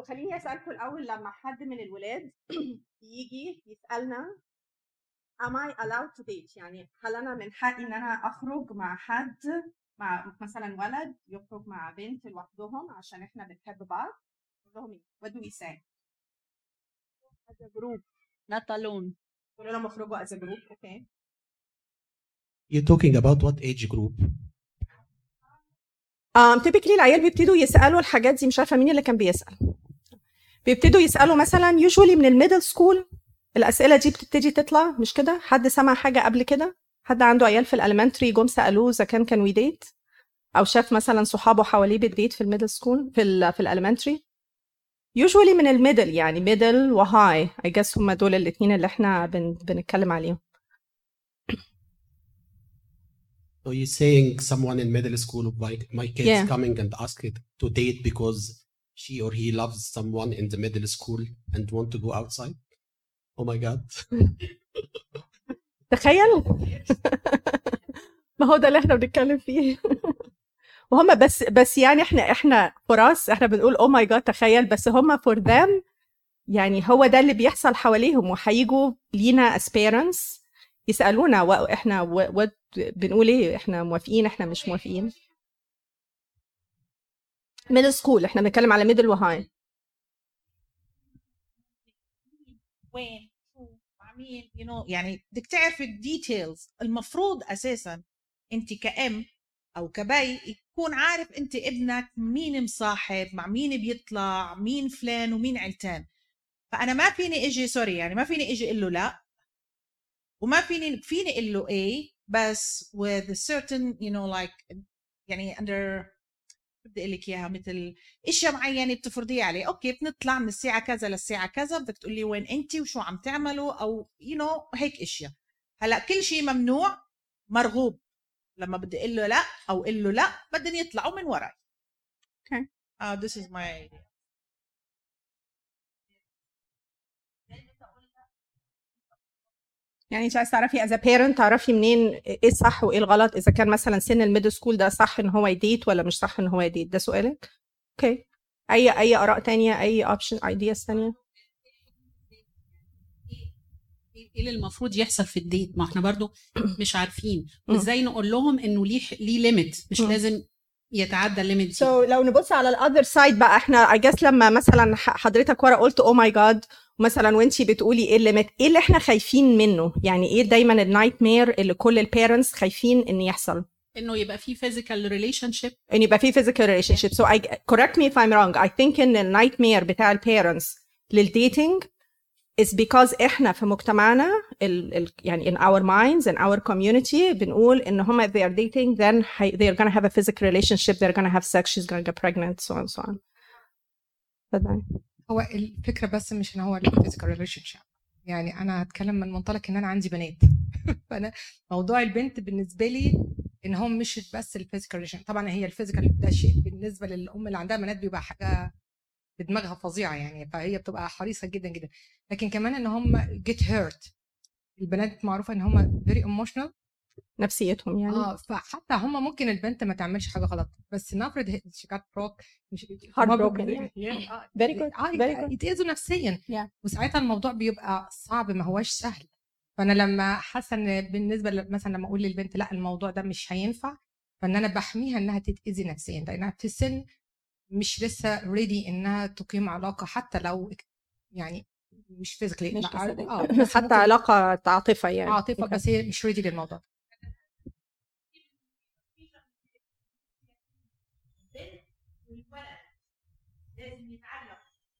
خليني أسألكم الأول لما حد من الولاد يجي يسألنا am I allowed to date يعني هل أنا من حقي إن أنا أخرج مع حد مع مثلا ولد يخرج مع بنت لوحدهم عشان إحنا بنحب بعض؟ لهم إيه؟ What do we say? As a group not alone. قولوا لهم اخرجوا as a group okay. You're talking about what age group? um, typically العيال بيبتدوا يسألوا الحاجات دي مش عارفة مين اللي كان بيسأل. بيبتدوا يسألوا مثلا usually من ال middle school الأسئلة دي بتبتدي تطلع مش كده؟ حد سمع حاجة قبل كده؟ حد عنده عيال في ال elementary جم سألوه إذا كان can we date أو شاف مثلا صحابه حواليه بت date في ال middle school في ال في ال elementary usually من ال middle يعني middle و high I guess هم دول الاثنين اللي إحنا بن بنتكلم عليهم. So you're saying someone in middle school, my, my kid's Yeah. coming and asking to date because she or he loves someone in the middle school and want to go outside? Oh my God. تخيل ما هو ده اللي إحنا بنتكلم فيه. وهم بس بس يعني إحنا إحنا فراس إحنا بنقول oh my God تخيل. بس هم for them يعني هو ده اللي بيحصل حواليهم. وهيجوا لينا as parents يسألونا وإحنا بنقول إيه؟ إحنا موافقين إحنا مش موافقين. middle school إحنا بنتكلم على middle و high وين مين you know يعني بدك تعرفي ال details المفروض أساسا أنت كأم أو ك بي يكون عارف أنت ابنك مين مصاحب مع مين بيطلع مين فلان ومين علتان. فأنا ما فيني إجي sorry يعني ما فيني إجي أقول له لا. وما فيني فيني أقول له إيه بس with a certain you know like يعني under بدي أقول لك إياها مثل إشياء معينة بتفرضيها عليه okay بنطلع من الساعة كذا للساعة كذا بدك تقولي وين انت وشو عم تعملوا أو you know, هيك إشياء. هلأ كل شيء ممنوع مرغوب. لما بدي أقول له لأ أو أقول له لأ بدهم يطلعوا من وراي. Okay. آه this is my يعني انت عايز تعرفي a parent تعرفي منين إيه الصح وايه الغلط إذا كان مثلا سن ال middle school ده صح إن هو ي date ولا مش صح إن هو يديت؟ ده سؤالك؟ okay أي أي آراء تانية؟ أي option ideas تانية؟ إيه اللي المفروض يحصل في ال date ما إحنا برضو مش عارفين. وازاي نقول لهم إنه ليه ليه limit مش. لازم يتعدى ال limit دي. so, لو نبص على ال other side بقى إحنا I guess لما مثلا حضرتك ورا قلت oh my God مثلا وانتي بتقولي إيه ال limit إيه اللي إحنا خايفين منه يعني إيه دايما ال nightmare اللي كل ال parents خايفين ان يحصل انه يبقى في physical relationship ان يبقى في physical relationship so I correct me if I'm wrong I think ان ال nightmare بتاع ال parents لل dating is because إحنا في مجتمعنا ال, ال, يعني in our minds in our community بنقول ان هم they are dating then they are gonna have a physical relationship they're gonna have sex she's gonna get pregnant so on so on اتفضلي. هو الفكرة بس مش إن هو ال physical relationship يعني أنا هتكلم من منطلق إن أنا عندي بنات. فأنا موضوع البنت بالنسبة لي إن هو مش بس ال physical relation طبعا هي ال physical ده شيء بالنسبة للأم اللي عندها بنات بيبقى حاجة في دماغها فظيعة يعني. فهي بتبقى حريصة جدا جدا. لكن كمان إن هم get hurt البنات معروفة إن هم very emotional نفسيتهم يعني آه فحتى هم ممكن البنت ما تعملش حاجة غلط بس نفرض she got broke مش آه، good, آه very good. يتأذوا نفسيا Yeah. وساعتها الموضوع بيبقى صعب ما هواش سهل فأنا لما حاسة إن بالنسبة مثلا لما أقول للبنت لأ الموضوع ده مش هينفع فإن أنا بحميها إنها تتأذي نفسيا لأنها في سن مش لسه ready إنها تقيم علاقة حتى لو يعني مش physically مش. آه بس حتى ممكن علاقة عاطفة يعني عاطفة. بس هي مش ready للموضوع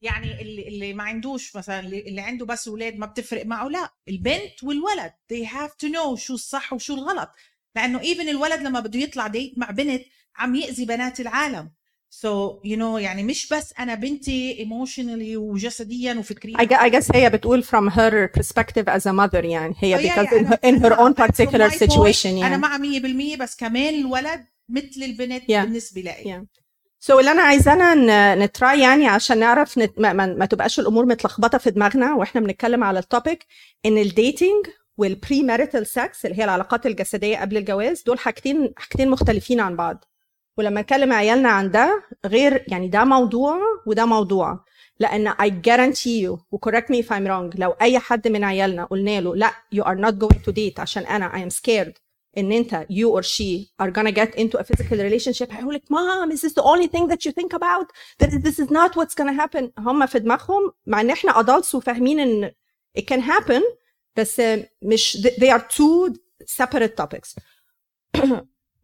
يعني اللي اللي ما عندوش مثلا اللي عنده بس أولاد ما بتفرق معه لا. البنت والولد they have to know شو الصح وشو الغلط. لأنه even الولد لما بده يطلع date مع بنت عم يأذي بنات العالم. so you know يعني مش بس أنا بنتي emotionally وجسديا وفكريا. I, gu- I guess هي بتقول from her perspective as a mother يعني. هي Oh, yeah, because yeah, in, أنا- her, in her own particular situation أنا يعني مع 100% بس كمان الولد مثل البنت Yeah. بالنسبة لي. Yeah. so اللي أنا عايزانا ن try يعني عشان نعرف نت... ما, ما, ما تبقاش الأمور متلخبطة في دماغنا وإحنا بنتكلم على ال topic إن ال dating وال premarital sex اللي هي العلاقات الجسدية قبل الجواز دول حاجتين حاجتين مختلفين عن بعض. ولما نكلم عيالنا عن ده غير يعني ده موضوع وده موضوع. لأن I guarantee you و correct me if I'm wrong لو أي حد من عيالنا قلنا له لا you are not going to date عشان أنا I am scared. ان انت you or she are gonna get into a physical relationship هيقول لك mom is this the only thing that you think about that this is not what's gonna happen هم في دماغهم مع ان إحنا adults وفاهمين ان it can happen بس مش they are two separate topics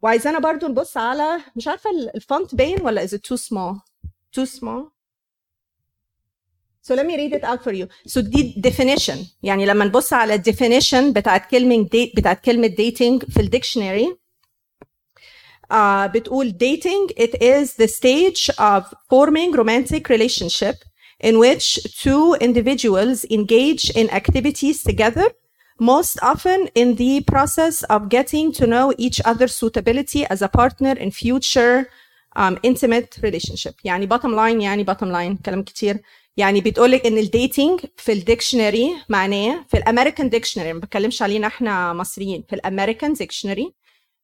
وعايزانا برضو نبص على مش عارفه الفونت باين ولا is it too small too small So let me read it out for you. So دي definition يعني لما نبص على definition بتاعت كلمة date بتاعت كلمة dating في الديكشنري uh, بتقول dating it is the stage of forming romantic relationship in which two individuals engage in activities together most often in the process of getting to know each other's suitability as a partner in future um, intimate relationship يعني bottom line يعني bottom line كلام كتير يعني بتقول لك إن الديتنج في الديكشنري معناه في الامريكان ديكشنري ما بتكلمش علينا إحنا مصريين في الامريكان ديكشنري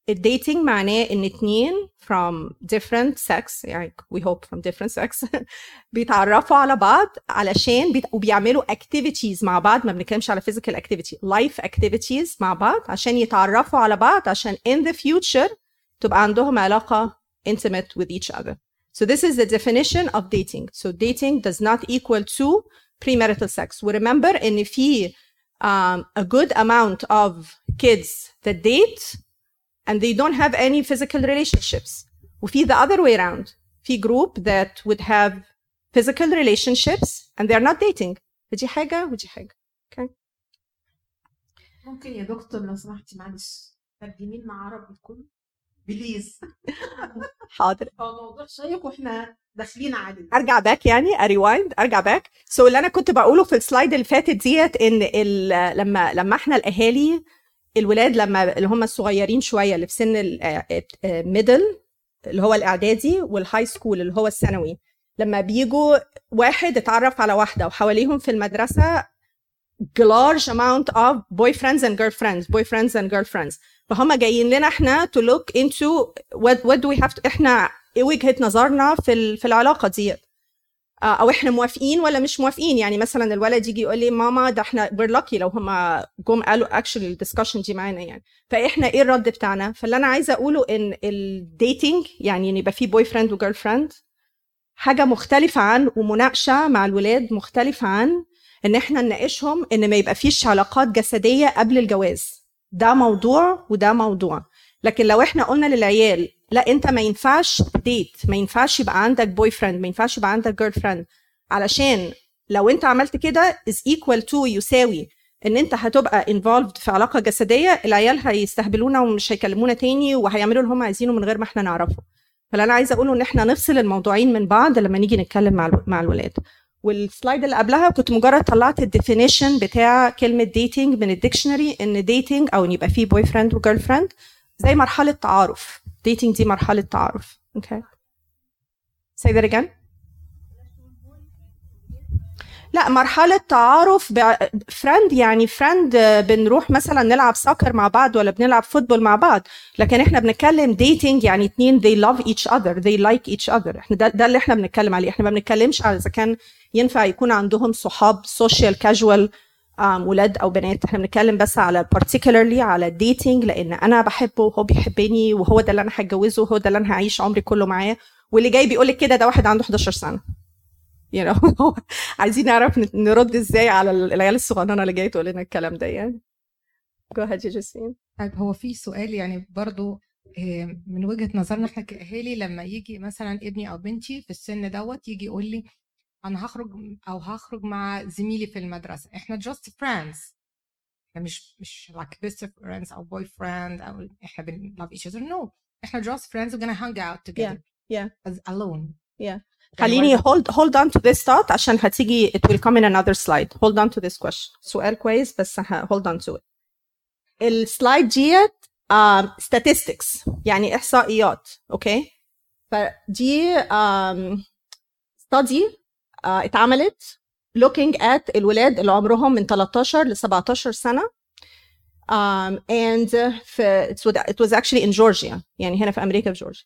الديتنج معناه إن اتنين from different sex يعني we hope from different sex بيتعرفوا على بعض علشان بيت... وبيعملوا activities مع بعض ما بنتكلمش على physical activity life activities مع بعض عشان يتعرفوا على بعض عشان in the future تبقى عندهم علاقة intimate with each other. So this is the definition of dating. So dating does not equal to premarital sex. Remember, in في um, a good amount of kids that date and they don't have any physical relationships. وفي the other way around. في group that would have physical relationships and they're not dating. فدي حاجة ودي حاجة. Okay. ممكن يا دكتور لو سمحتي معلش ترجمي لنا عربي كله please. حاضر. هو موضوع شيق وإحنا داخلين عليه. أرجع باك يعني ا rewind أرجع باك so اللي أنا كنت بقوله في ال slide اللي فاتت ديت إن لما لما إحنا الأهالي الولاد لما اللي هم الصغيرين شوية اللي في سن ال middle اللي هو الإعدادي وال high school اللي هو الثانوي لما بيجوا واحد اتعرف على واحدة وحواليهم في المدرسة large amount of boyfriends and girlfriends boyfriends and girlfriends. فهم جايين لنا إحنا into what, what do we have to إحنا إيه وجهة نظرنا في في العلاقة ديت. آه، أو إحنا موافقين ولا مش موافقين؟ يعني مثلا الولد يجي يقول لي ماما ده إحنا we're lucky لو هم جم قالوا actually ال discussion دي معانا يعني. فاحنا إيه الرد بتاعنا؟ فاللي أنا عايزة أقوله إن ال dating يعني إن يبقى في boyfriend و girlfriend حاجة مختلفة عن ومناقشة مع الولاد مختلفة عن إن إحنا نناقشهم إن ما يبقى فيش علاقات جسدية قبل الجواز. ده موضوع وده موضوع. لكن لو إحنا قلنا للعيال لا انت ما ينفعش date ما ينفعش يبقى عندك boyfriend ما ينفعش يبقى عندك girlfriend علشان لو انت عملت كده is equal to يساوي ان انت هتبقى involved في علاقة جسدية العيال هيستهبلونا ومش هيكلمونا تاني وهيعملوا اللي هم عايزينه من غير ما إحنا نعرفه. فاللي أنا عايزة اقوله ان إحنا نفصل الموضوعين من بعض لما نيجي نتكلم مع مع الولاد. وال slide اللي قبلها كنت مجرد طلعت ال definition بتاع كلمة dating من ال dictionary إن dating أو إن يبقى فيه boyfriend و girlfriend زي مرحلة تعارف. dating دي مرحلة تعارف. okay say that again. لا مرحلة تعارف friend يعني friend بنروح مثلا نلعب سoccer مع بعض ولا بنلعب football مع بعض. لكن إحنا بنتكلم dating يعني اتنين they love each other they like each other. إحنا ده, ده اللي إحنا بنتكلم عليه. إحنا ما بنتكلمش على إذا كان ينفع يكون عندهم صحاب social casual ولاد أو بنات. إحنا بنتكلم بس على particularly على ال dating لأن أنا بحبه وهو بيحبني وهو ده اللي أنا هتجوزه وهو ده اللي أنا هعيش عمري كله معاه. واللي جاي بيقول لك كده ده واحد عنده 11 سنة. You know عايزين نعرف نرد إزاي على العيال الصغننة اللي جاية تقول لنا الكلام ده يعني. Ahead يا جسيم طيب هو في سؤال يعني برضو آه، من وجهة نظرنا إحنا كأهالي لما يجي مثلا ابني أو بنتي في السن دوت يجي يقول لي أنا هخرج أو هخرج مع زميلي في المدرسة إحنا just friends إحنا مش مش like best friends أو boy friend أو إحنا بن love each other no إحنا just friends we're gonna hang out together yeah. as alone Yeah. خليني hold hold on to this thought عشان هتيجي it will come in another slide hold on to this question سؤال كويس بس hold on to it السلايد ديت um, statistics يعني احصائيات أوكي فدي um, study uh, اتعملت looking at الولاد اللي عمرهم من 13 ل 17 سنة. um, and uh, في it was- actually in Georgia يعني هنا في أمريكا في جورجيا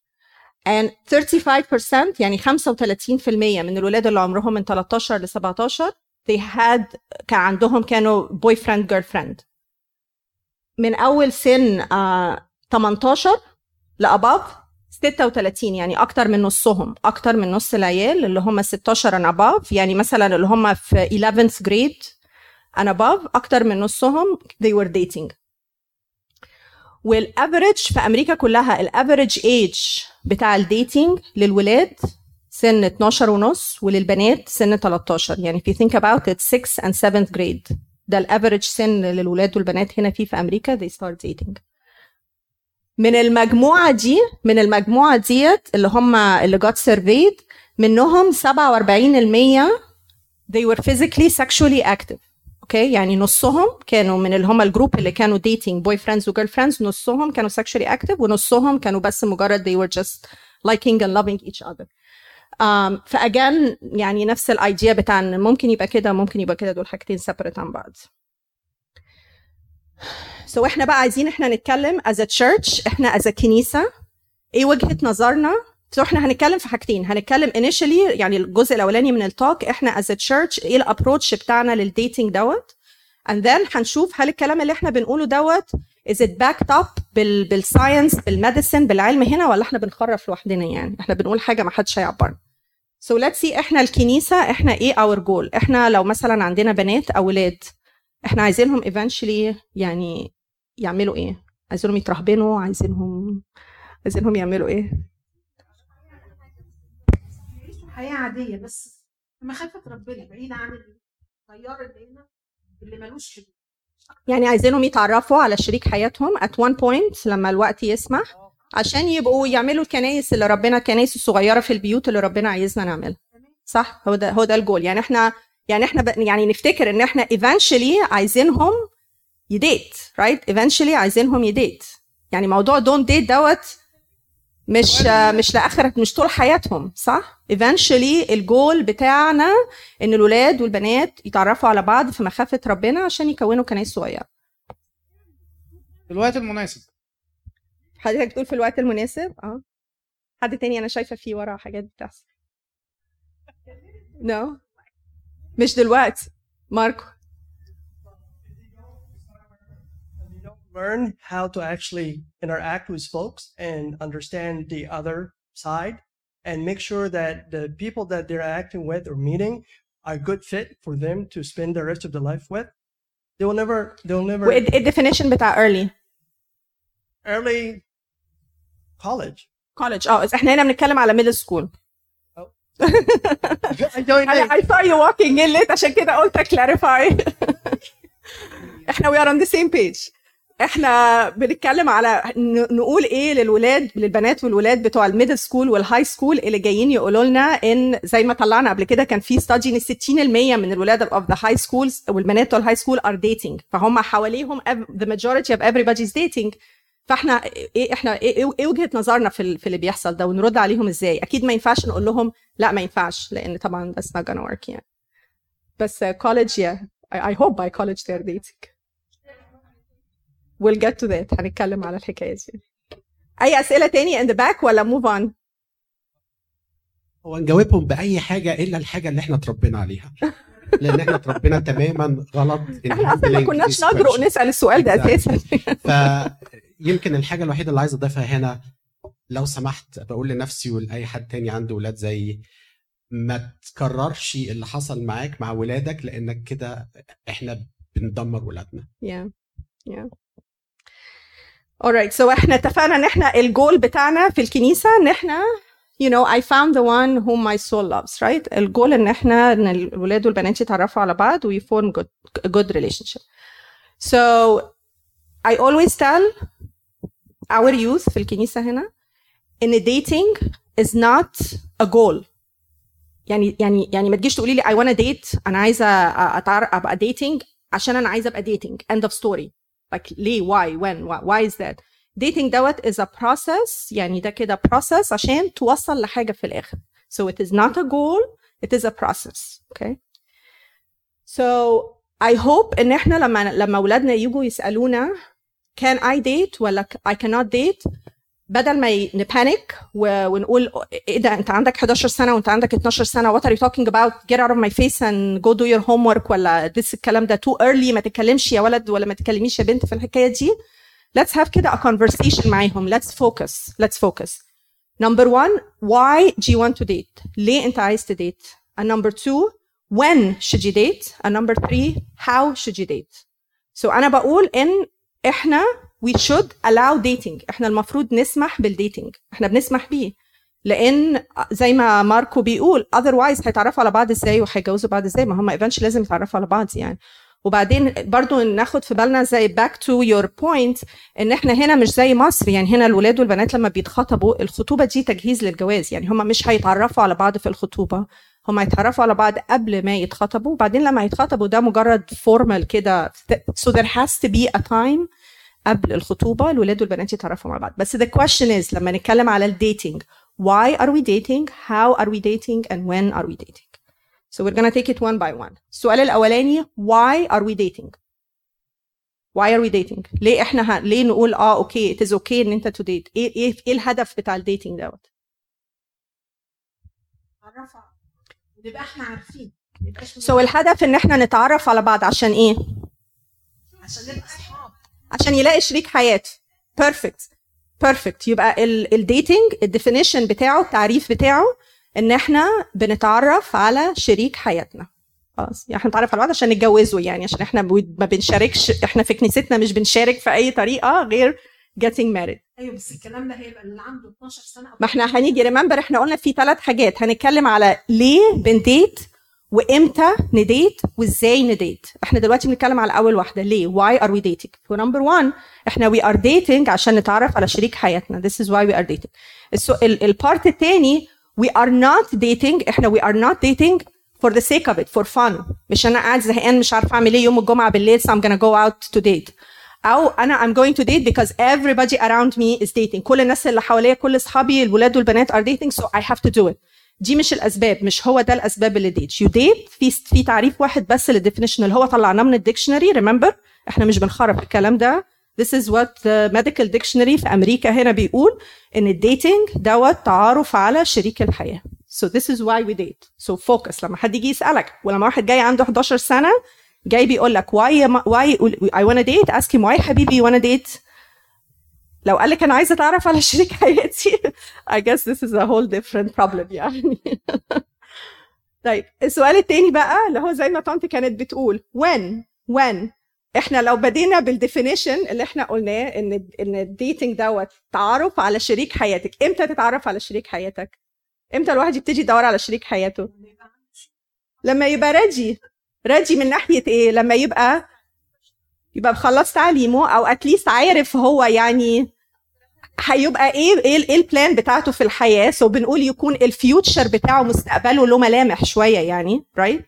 and 35% يعني 35% من الولاد اللي عمرهم من 13 ل 17 they had كان عندهم كانوا boy friend girl friend من أول سن آه 18 لاباف 36 يعني أكتر من نصهم أكتر من نص العيال اللي هم 16 and above يعني مثلا اللي هم في 11th grade and above أكتر من نصهم they were dating. وال average في أمريكا كلها ال average age بتاع ال dating للولاد سن 12 ونص وللبنات سن 13 يعني if you think about it 6 and 7th grade. ده ال average سن للولاد والبنات هنا فيه في أمريكا they start dating. من المجموعة دي من المجموعة ديت اللي هم اللي got surveyed منهم 47% they were physically sexually active. okay يعني نصهم كانوا من اللي هم ال group اللي كانوا dating boy friends و girl friends نصهم كانوا sexually active ونصهم كانوا بس مجرد they were just liking and loving each other. Um, ف again يعني نفس ال idea بتاع إن ممكن يبقى كده ممكن يبقى كده دول حاجتين separate عن بعض. so إحنا بقى عايزين إحنا نتكلم as a church إحنا as a كنيسة. إيه وجهة نظرنا؟ So إحنا هنتكلم في حاجتين. هنتكلم initially يعني الجزء الأولاني من ال talk إحنا as a church إيه ال approach بتاعنا لل dating دوت؟ And then هنشوف هل الكلام اللي إحنا بنقوله دوت is it backed up بال بال science بال medicine بالعلم هنا ولا إحنا بنخرف لوحدنا يعني؟ إحنا بنقول حاجة ما حدش هيعبرنا. So let's see إحنا الكنيسة إحنا إيه our goal إحنا لو مثلا عندنا بنات أو ولاد إحنا عايزينهم eventually يعني يعملوا إيه؟ عايزينهم يترهبنوا؟ عايزينهم عايزينهم يعملوا إيه؟ حياة عادية بس بمخافه ربنا بعيد عن التيار اللي هنا اللي ملوش حدود يعني عايزينهم يتعرفوا على شريك حياتهم at one point لما الوقت يسمح عشان يبقوا يعملوا الكنايس اللي ربنا الكنايس الصغيره في البيوت اللي ربنا عايزنا نعملها. صح؟ هو ده هو ده الجول يعني إحنا يعني إحنا. يعني نفتكر إن إحنا eventually عايزينهم يديت رايت right? eventually عايزينهم ي date. يعني موضوع don't date دوت مش مش لاخر مش طول حياتهم صح؟ eventually الجول بتاعنا إن الولاد والبنات يتعرفوا على بعض في مخافة ربنا عشان يكونوا كنايس صغيره في الوقت المناسب. حضرتك بتقول في الوقت المناسب؟ آه. حد تاني أنا شايفة فيه ورا حاجات بتحصل. No no. مش دلوقتي. ماركو. learn how to actually interact with folks and understand the other side and make sure that the people that they're acting with or meeting are good fit for them to spend the rest of their life with they will never they'll never وايه الديفينيشن بتاع early early college college اه احنا هنا بنتكلم على middle school I don't I, think I saw you walking in late عشان كده قلت clarify احنا we are on the same page إحنا بنتكلم على نقول إيه للولاد للبنات والولاد بتوع ال middle school وال high school اللي جايين يقولوا لنا ان زي ما طلعنا قبل كده كان في study ان 60% من الولاد of the high schools والبنات بتوع ال high school are dating. فهم حواليهم ev- the majority of everybody's dating. فاحنا إيه إحنا إيه, إيه- إيه وجهة نظرنا في, ال- في اللي بيحصل ده ونرد عليهم إزاي؟ أكيد ما ينفعش نقول لهم لا ما ينفعش لأن طبعا that's not gonna work يعني. بس college yeah. I, I hope by college they're dating. We'll get to that. هنتكلم على الحكاية دي. أي أسئلة تاني in the back ولا move on? هو نجاوبهم بأي حاجة إلا الحاجة اللي إحنا اتربينا عليها. لأن إحنا اتربينا تماما غلط إحنا أصلا ما كناش نجرؤ. نسأل السؤال ده. أساسا. فيمكن الحاجة الوحيدة اللي عايز أضيفها هنا لو سمحت بقول لنفسي ولأي حد تاني عنده ولاد زيي ما تكررش اللي حصل معاك مع ولادك لأنك كده إحنا بندمر ولادنا. Yeah. Yeah. Alright so إحنا اتفقنا ان إحنا الجول بتاعنا في الكنيسة ان إحنا you know I found the one whom my soul loves right? الجول ان إحنا ان الولاد والبنات يتعرفوا على بعض و form good a good relationship. So I always tell our youth في الكنيسة هنا ان dating is not a goal. يعني يعني يعني ما تجيش تقولي لي I wanna date أنا عايزة أبقى dating عشان أنا عايزة أبقى dating. End of story. like ليه why when why, why is that dating دوت is a process يعني ده كده process عشان توصل لحاجه في الاخر so it is not a goal it is a process okay so I hope ان احنا لما لما اولادنا يجوا يسالونا can I date ولا I cannot date بدل ما ن panic ونقول إيه ده أنت عندك 11 سنة وأنت عندك 12 سنة what are you talking about get out of my face and go do your homework ولا this الكلام ده too early ما تتكلمش يا ولد ولا ما تتكلميش يا بنت في الحكاية دي. let's have كده a conversation معاهم. let's focus let's focus Number 1 why you want to date؟ ليه أنت عايز ت date and number 2 when should you date and number 3 how should you date so أنا بقول إن إحنا we should allow dating. إحنا المفروض نسمح بال dating إحنا بنسمح بيه. لأن زي ما ماركو بيقول otherwise هيتعرفوا على بعض إزاي وهيتجوزوا بعض إزاي؟ ما هم eventually لازم يتعرفوا على بعض يعني. وبعدين برضو ناخد في بالنا زي back to your point إن إحنا هنا مش زي مصر. يعني هنا الولاد والبنات لما بيتخطبوا الخطوبة دي تجهيز للجواز. يعني هم مش هيتعرفوا على بعض في الخطوبة. هم هيتعرفوا على بعض قبل ما يتخطبوا. وبعدين لما يتخطبوا ده مجرد formal كده so there has to be a time قبل الخطوبة الولاد والبنات يتعرفوا مع بعض. بس the question is لما نتكلم على ال dating why are we dating how are we dating and when are we dating so we're gonna take it one by one. السؤال الأولاني why are we dating why are we dating ليه إحنا ه... ليه نقول آه okay it is okay إن أنت to date إيه إيه إيه الهدف بتاع ال dating دوت؟ ونبقى إحنا عارفين. so الهدف إن إحنا نتعرف على بعض عشان إيه؟ عشان نبقى عشان يلاقي شريك حياه perfect perfect يبقى ال dating ال definition بتاعه التعريف بتاعه إن إحنا بنتعرف على شريك حياتنا. خلاص. يعني إحنا نتعرف على بعض عشان نتجوزوا يعني عشان إحنا ما بنشاركش إحنا في كنيستنا مش بنشارك في أي طريقة غير getting married. أيوه بس الكلام ده هيبقى اللي عنده 12 سنة ما إحنا هنيجي remember إحنا قلنا في ثلاث حاجات. هنتكلم على ليه بن date وامتى نديت وازاي ن date. إحنا دلوقتي بنتكلم على أول واحدة. ليه؟ Why are we dating? و number 1 إحنا we are dating عشان نتعرف على شريك حياتنا. This is why we are dating. ال part الثاني we are not dating إحنا we are not dating for the sake of it for fun. مش أنا قاعد زهقان مش عارفه أعمل إيه يوم الجمعة بالليل so I'm gonna go out to date. أو أنا I'm going to date because everybody around me is dating. كل الناس اللي حواليا كل أصحابي الولاد والبنات are dating so I have to do it. دي مش الأسباب مش هو ده الأسباب اللي ديت you date في في تعريف واحد بس لل definition اللي هو طلعناه من ال dictionary remember إحنا مش بنخرب الكلام ده. This is what the medical dictionary في أمريكا هنا بيقول إن ال dating دوت تعارف على شريك الحياة. So this is why we date. So focus. لما حد يجي يسألك ولما واحد جاي عنده 11 سنة جاي بيقول لك why why I wanna date? Ask him why حبيبي you wanna date? لو قال لك أنا عايزة أتعرف على شريك حياتي I guess this is a whole different problem يعني. طيب السؤال التاني بقى اللي هو زي ما طنط كانت بتقول when when إحنا لو بدينا بال definition اللي إحنا قلناه إن إن ال dating دوت تعارف على شريك حياتك. إمتى تتعرف على شريك حياتك؟ إمتى الواحد يبتدي يدور على شريك حياته؟ لما يبقى ready ready من ناحية إيه؟ لما يبقى يبقى مخلص تعليمه أو at least عارف هو يعني هيبقى إيه إيه ال plan بتاعته في الحياة. so so بنقول يكون ال future بتاعه مستقبله له ملامح شوية يعني right right?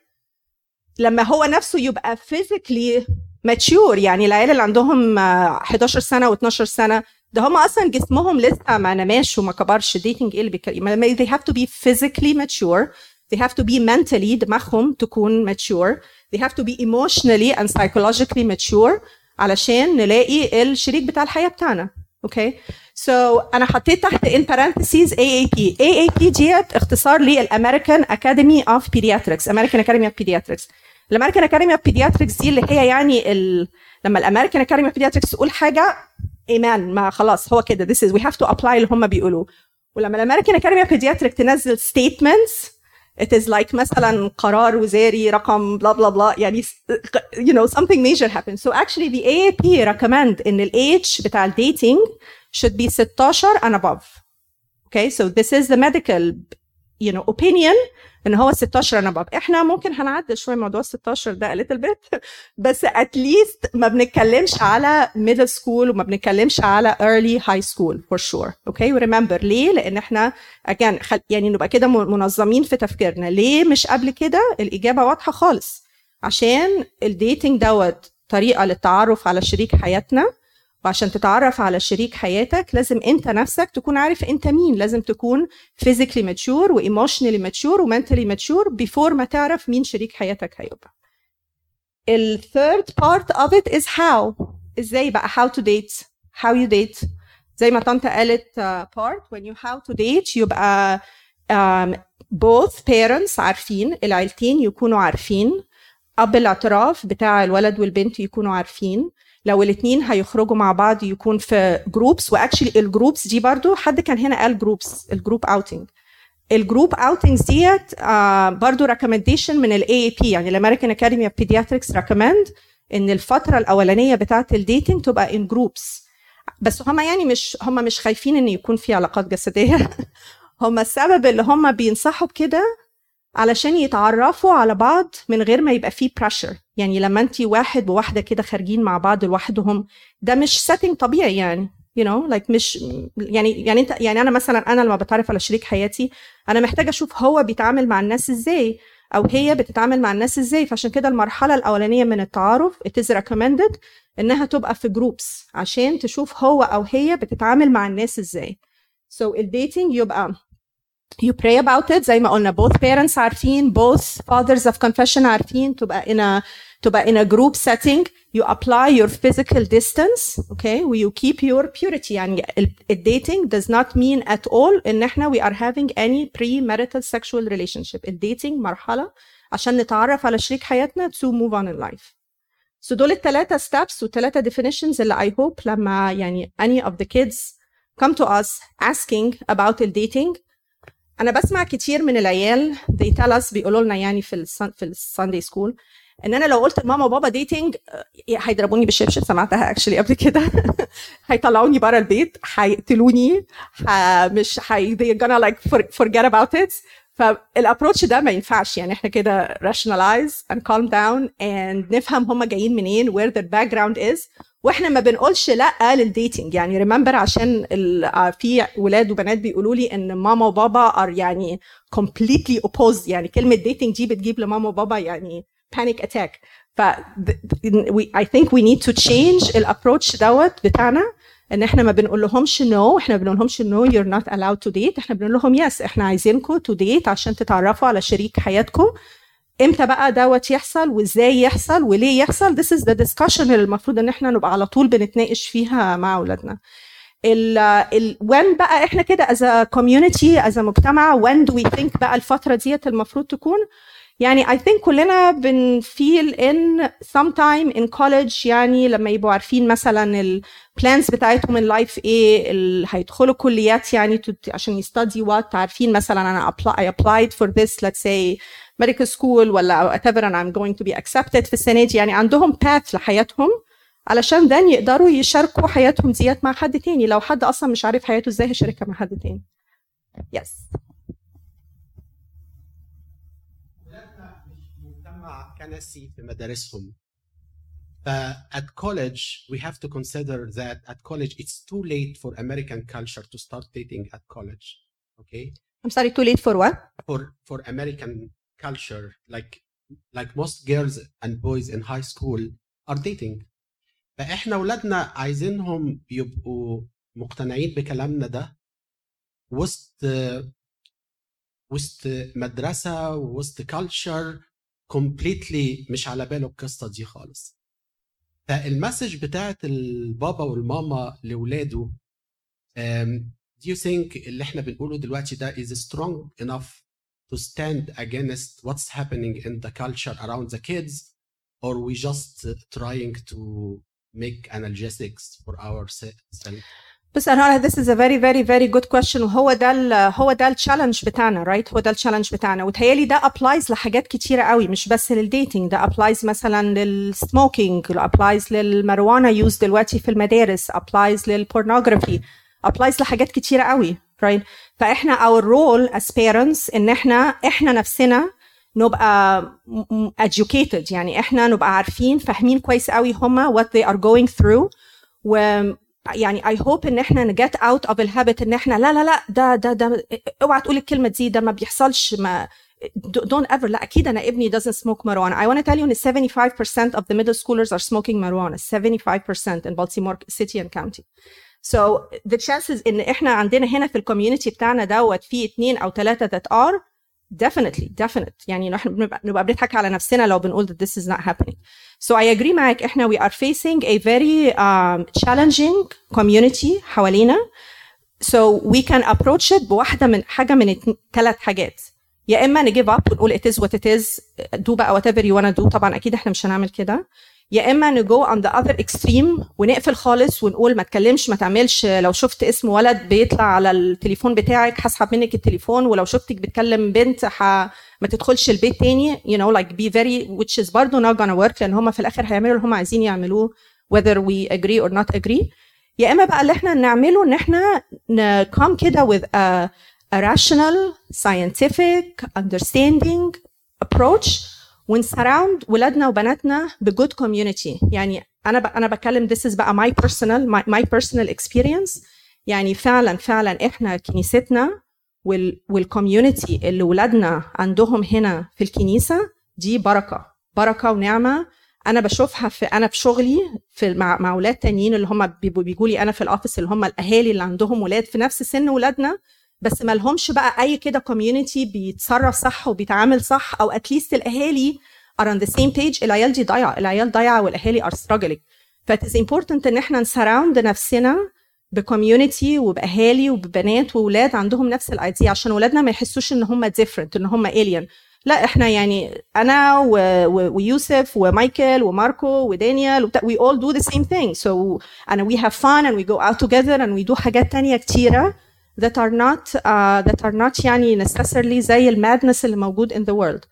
لما هو نفسه يبقى physically mature يعني العيال اللي عندهم 11 سنة و12 سنة ده هم أصلا جسمهم لسه ما نماش وما كبرش. Dating إيه اللي they have to be physically mature. They have to be mentally دماغهم تكون mature. They have to be emotionally and psychologically mature علشان نلاقي الشريك بتاع الحياة بتاعنا. okay okay? so so, أنا حطيت تحت in parentheses AAP AAP ديت اختصار لل American Academy of Pediatrics American Academy of Pediatrics ال American Academy of Pediatrics دي اللي هي يعني ال... لما ال American Academy of Pediatrics تقول حاجة يا إيمان ما خلاص هو كده. This is we have to apply اللي هم بيقولوه. ولما ال American Academy of Pediatrics تنزل statements it is like مثلا قرار وزاري رقم بلا بلا بلا يعني you know something major happens so actually the AAP recommend ان الage بتاع الديتنج should be 16 and above okay so this is the medical you know opinion إن هو 16 and above إحنا ممكن هنعدل شوية موضوع 16 ده little bit. بس at least ما بنتكلمش على middle school وما بنتكلمش على early high school for sure. Okay? Remember ليه؟ لأن إحنا again خل... يعني نبقى كده منظمين في تفكيرنا. ليه مش قبل كده؟ الإجابة واضحة خالص. عشان الديتنج دوت طريقة للتعرف على شريك حياتنا. وعشان تتعرف على شريك حياتك لازم انت نفسك تكون عارف انت مين. لازم تكون physically mature و emotionally mature و mentally mature before ما تعرف مين شريك حياتك هيبقى. ال third part of it is how. إزاي بقى؟ how to date. how you date. زي ما طنط قالت part when you how to date يبقى um, both parents عارفين العيلتين يكونوا عارفين. أب الاعتراف بتاع الولد والبنت يكونوا عارفين. لو الاثنين هيخرجوا مع بعض يكون في groups و actually ال groups دي برضو حد كان هنا قال groups ال group outing ال group outings ديت آه برضو recommendation من ال AAP يعني ال American Academy of Pediatrics recommend إن الفترة الأولانية بتاعة ال dating تبقى in groups بس هم يعني مش هم مش خايفين إن يكون في علاقات جسدية. هم السبب اللي هم بينصحوا بكده علشان يتعرفوا على بعض من غير ما يبقى فيه pressure يعني لما انت واحد وواحده كده خارجين مع بعض لوحدهم ده مش setting طبيعي يعني. You know like مش يعني يعني انت يعني أنا مثلا أنا لما بتعرف على شريك حياتي أنا محتاجة أشوف هو بيتعامل مع الناس إزاي أو هي بتتعامل مع الناس إزاي. فعشان كده المرحلة الأولانية من التعارف it is recommended إنها تبقى في جروبس عشان تشوف هو أو هي بتتعامل مع الناس إزاي. So الديتنج يبقى you pray about it زي ما قلنا both parents عارفين both fathers of confession عارفين تبقى in a تبقى in a group setting you apply your physical distance okay you keep your purity يعني ال dating does not mean at all ان احنا we are having any premarital sexual relationship ال dating مرحلة عشان نتعرف على شريك حياتنا to move on in life so دول الثلاثة steps والثلاثة definitions اللي I hope لما يعني any of the kids come to us asking about ال dating أنا بسمع كتير من العيال they tell us بيقولوا لنا يعني في السن في ال Sunday school إن أنا لو قلت لماما وبابا dating هيضربوني بالشبشب سمعتها actually قبل كده. هيطلعوني بره البيت هيقتلوني مش هي they gonna like forget about it. فال approach ده ما ينفعش يعني إحنا كده rationalize and calm down and نفهم هم جايين منين where their background is. وإحنا ما بنقولش لا لل dating يعني remember عشان في ولاد وبنات بيقولوا لي إن ماما وبابا are يعني completely opposed. يعني كلمة dating دي بتجيب لماما وبابا يعني panic attack. ف I think we need to change ال approach دوت بتاعنا. إن إحنا ما بنقول لهمش no إحنا ما بنقول لهمش no you're not allowed to date. إحنا بنقول لهم yes إحنا عايزينكم to date عشان تتعرفوا على شريك حياتكم إمتى بقى دوت يحصل وازاي يحصل وليه يحصل؟ This is the discussion اللي المفروض إن إحنا نبقى على طول بنتناقش فيها مع أولادنا. ال ال when بقى إحنا كده as a community as a مجتمع when do we think بقى الفترة ديت المفروض تكون؟ يعني I think كلنا بن feel in sometime in college يعني لما يبقوا عارفين مثلا ال plans بتاعتهم life إيه هيدخلوا كليات يعني عشان يستدي what عارفين مثلا أنا apply, I applied for this let's say medical school ولا whatever and I'm going to be accepted في السنة دي يعني عندهم path لحياتهم علشان then يقدروا يشاركوا حياتهم ديت مع حد تاني لو حد أصلا مش عارف حياته إزاي هيشاركها مع حد تاني yes مجتمع كنسي في مدارسهم ف at college we have to consider that at college it's too late for American culture to start dating at college okay I'm sorry too late for what for for American culture like like most girls and boys in high school are dating. فإحنا اولادنا عايزينهم يبقوا مقتنعين بكلامنا ده وسط وسط مدرسة وسط كلتشر completely مش على باله القصة دي خالص. فال message بتاعت البابا والماما لاولاده do you think اللي إحنا بنقوله دلوقتي ده is strong enough to stand against what's happening in the culture around the kids or we just trying to make analgesics for ourselves? بس أنا this is a very very very good question. وهو ده ال هو ده ال challenge بتاعنا right right? هو ده ال challenge بتاعنا. وتهيألي ده applies لحاجات كتيرة قوي مش بس لل dating ده applies مثلا لل smoking applies لل marijuana use دلوقتي في المدارس applies لل pornography applies لحاجات كتيرة قوي. right right? فاحنا our role as parents ان إحنا إحنا نفسنا نبقى educated يعني إحنا نبقى عارفين فاهمين كويس قوي هما what they are going through و يعني I hope ان إحنا get out of ال habit ان إحنا لا لا لا ده ده ده اوعى تقول الكلمة دي ده ما بيحصلش ما don't ever لا أكيد أنا ابني doesn't smoke marijuana I want to tell you ان 75% of the middle schoolers are smoking marijuana 75% in Baltimore City and County so the chances ان إحنا عندنا هنا في ال community بتاعنا دوت في اتنين أو ثلاثة that are definitely definite. يعني نحن بنبقى نبقى بنضحك على نفسنا لو بنقول that this is not happening. So I agree معاك. إحنا we are facing a very um, challenging community حوالينا. So we can approach it بواحدة من حاجة من ثلاث حاجات. يا إما نجيب give up ونقول it is what it is do بقى whatever you wanna do. طبعا أكيد إحنا مش هنعمل كده. يا إما نجو on the other extreme ونقفل خالص ونقول ما تكلمش ما تعملش. لو شفت اسم ولد بيطلع على التليفون بتاعك هسحب منك التليفون ولو شفتك بتكلم بنت ح... ما تدخلش البيت تاني. You know like be very which is برضه not gonna work لأن هم في الآخر هيعملوا اللي هم عايزين يعملوه whether we agree or not agree. يا إما بقى اللي إحنا نعمله إن إحنا ن come كده with a, a rational scientific understanding approach. ون surround ولادنا وبناتنا ب good community يعني أنا ب... أنا بتكلم this is بقى my personal my, my personal experience. يعني فعلا فعلا إحنا كنيستنا وال وال community اللي ولادنا عندهم هنا في الكنيسة دي بركة بركة ونعمة. أنا بشوفها في أنا في شغلي في مع, مع أولاد تانيين اللي هم بيجوا لي أنا في ال office اللي هم الأهالي اللي عندهم ولاد في نفس سن ولادنا. بس ما لهمش بقى أي كده community بيتصرف صح وبيتعامل صح أو at least الأهالي are on the same page. العيال دي ضايعة. العيال ضايعة والأهالي are struggling. ف it is important إن إحنا ن surround نفسنا ب community وبأهالي وببنات واولاد عندهم نفس ال idea عشان ولادنا ما يحسوش إن هم different إن هم alien. لا إحنا يعني أنا و... و... ويوسف ومايكل وماركو ودانيال وبتا... we all do the same thing. So and we have fun and we go out together and we do حاجات تانية كتيرة. That are not uh, that are not يعني necessarily زي ال madness اللي موجود in the world.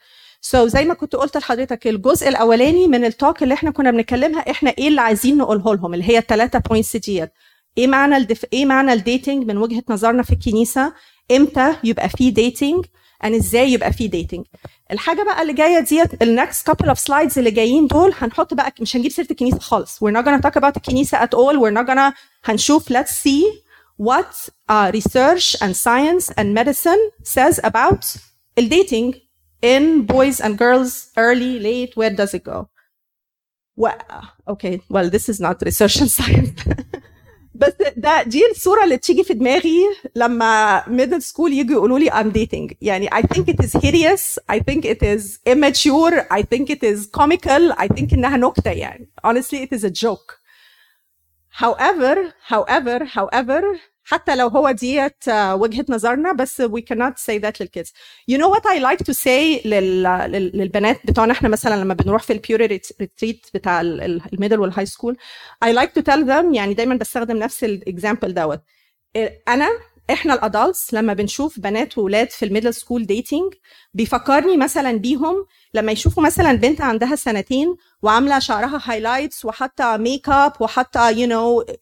So زي ما كنت قلت لحضرتك الجزء الأولاني من ال talk اللي إحنا كنا بنتكلمها إحنا إيه اللي عايزين نقوله لهم؟ اللي هي الثلاثه points ديت إيه معنى الدف... إيه معنى ال dating من وجهة نظرنا في الكنيسة؟ إمتى يبقى في dating ان إزاي يبقى في dating الحاجة بقى اللي جاية ديت ال next couple of slides اللي جايين دول هنحط بقى مش هنجيب سيرة الكنيسة خالص. We're not gonna talk about الكنيسة at all. We're not gonna هنشوف let's see what uh, research and science and medicine says about dating in boys and girls early late where does it go well, okay well this is not research and science بس ده دي الصوره اللي بتيجي في دماغي لما middle school يجوا يقولوا لي I'm dating يعني I think it is hideous I think it is immature I think it is comical I think انها نكته يعني honestly it is a joke However however however حتى لو هو ديت وجهة نظرنا بس we cannot say that لل kids you know what I like to say لل, لل, للبنات بتوعنا إحنا مثلا لما بنروح في ال purity retreat بتاع ال middle وال high school I like to tell them يعني دايما بستخدم نفس ال example دوت. أنا إحنا ال adults لما بنشوف بنات وولاد في ال middle school dating بيفكرني مثلا بيهم لما يشوفوا مثلا بنت عندها سنتين وعاملة شعرها highlights وحاطة make up وحاطه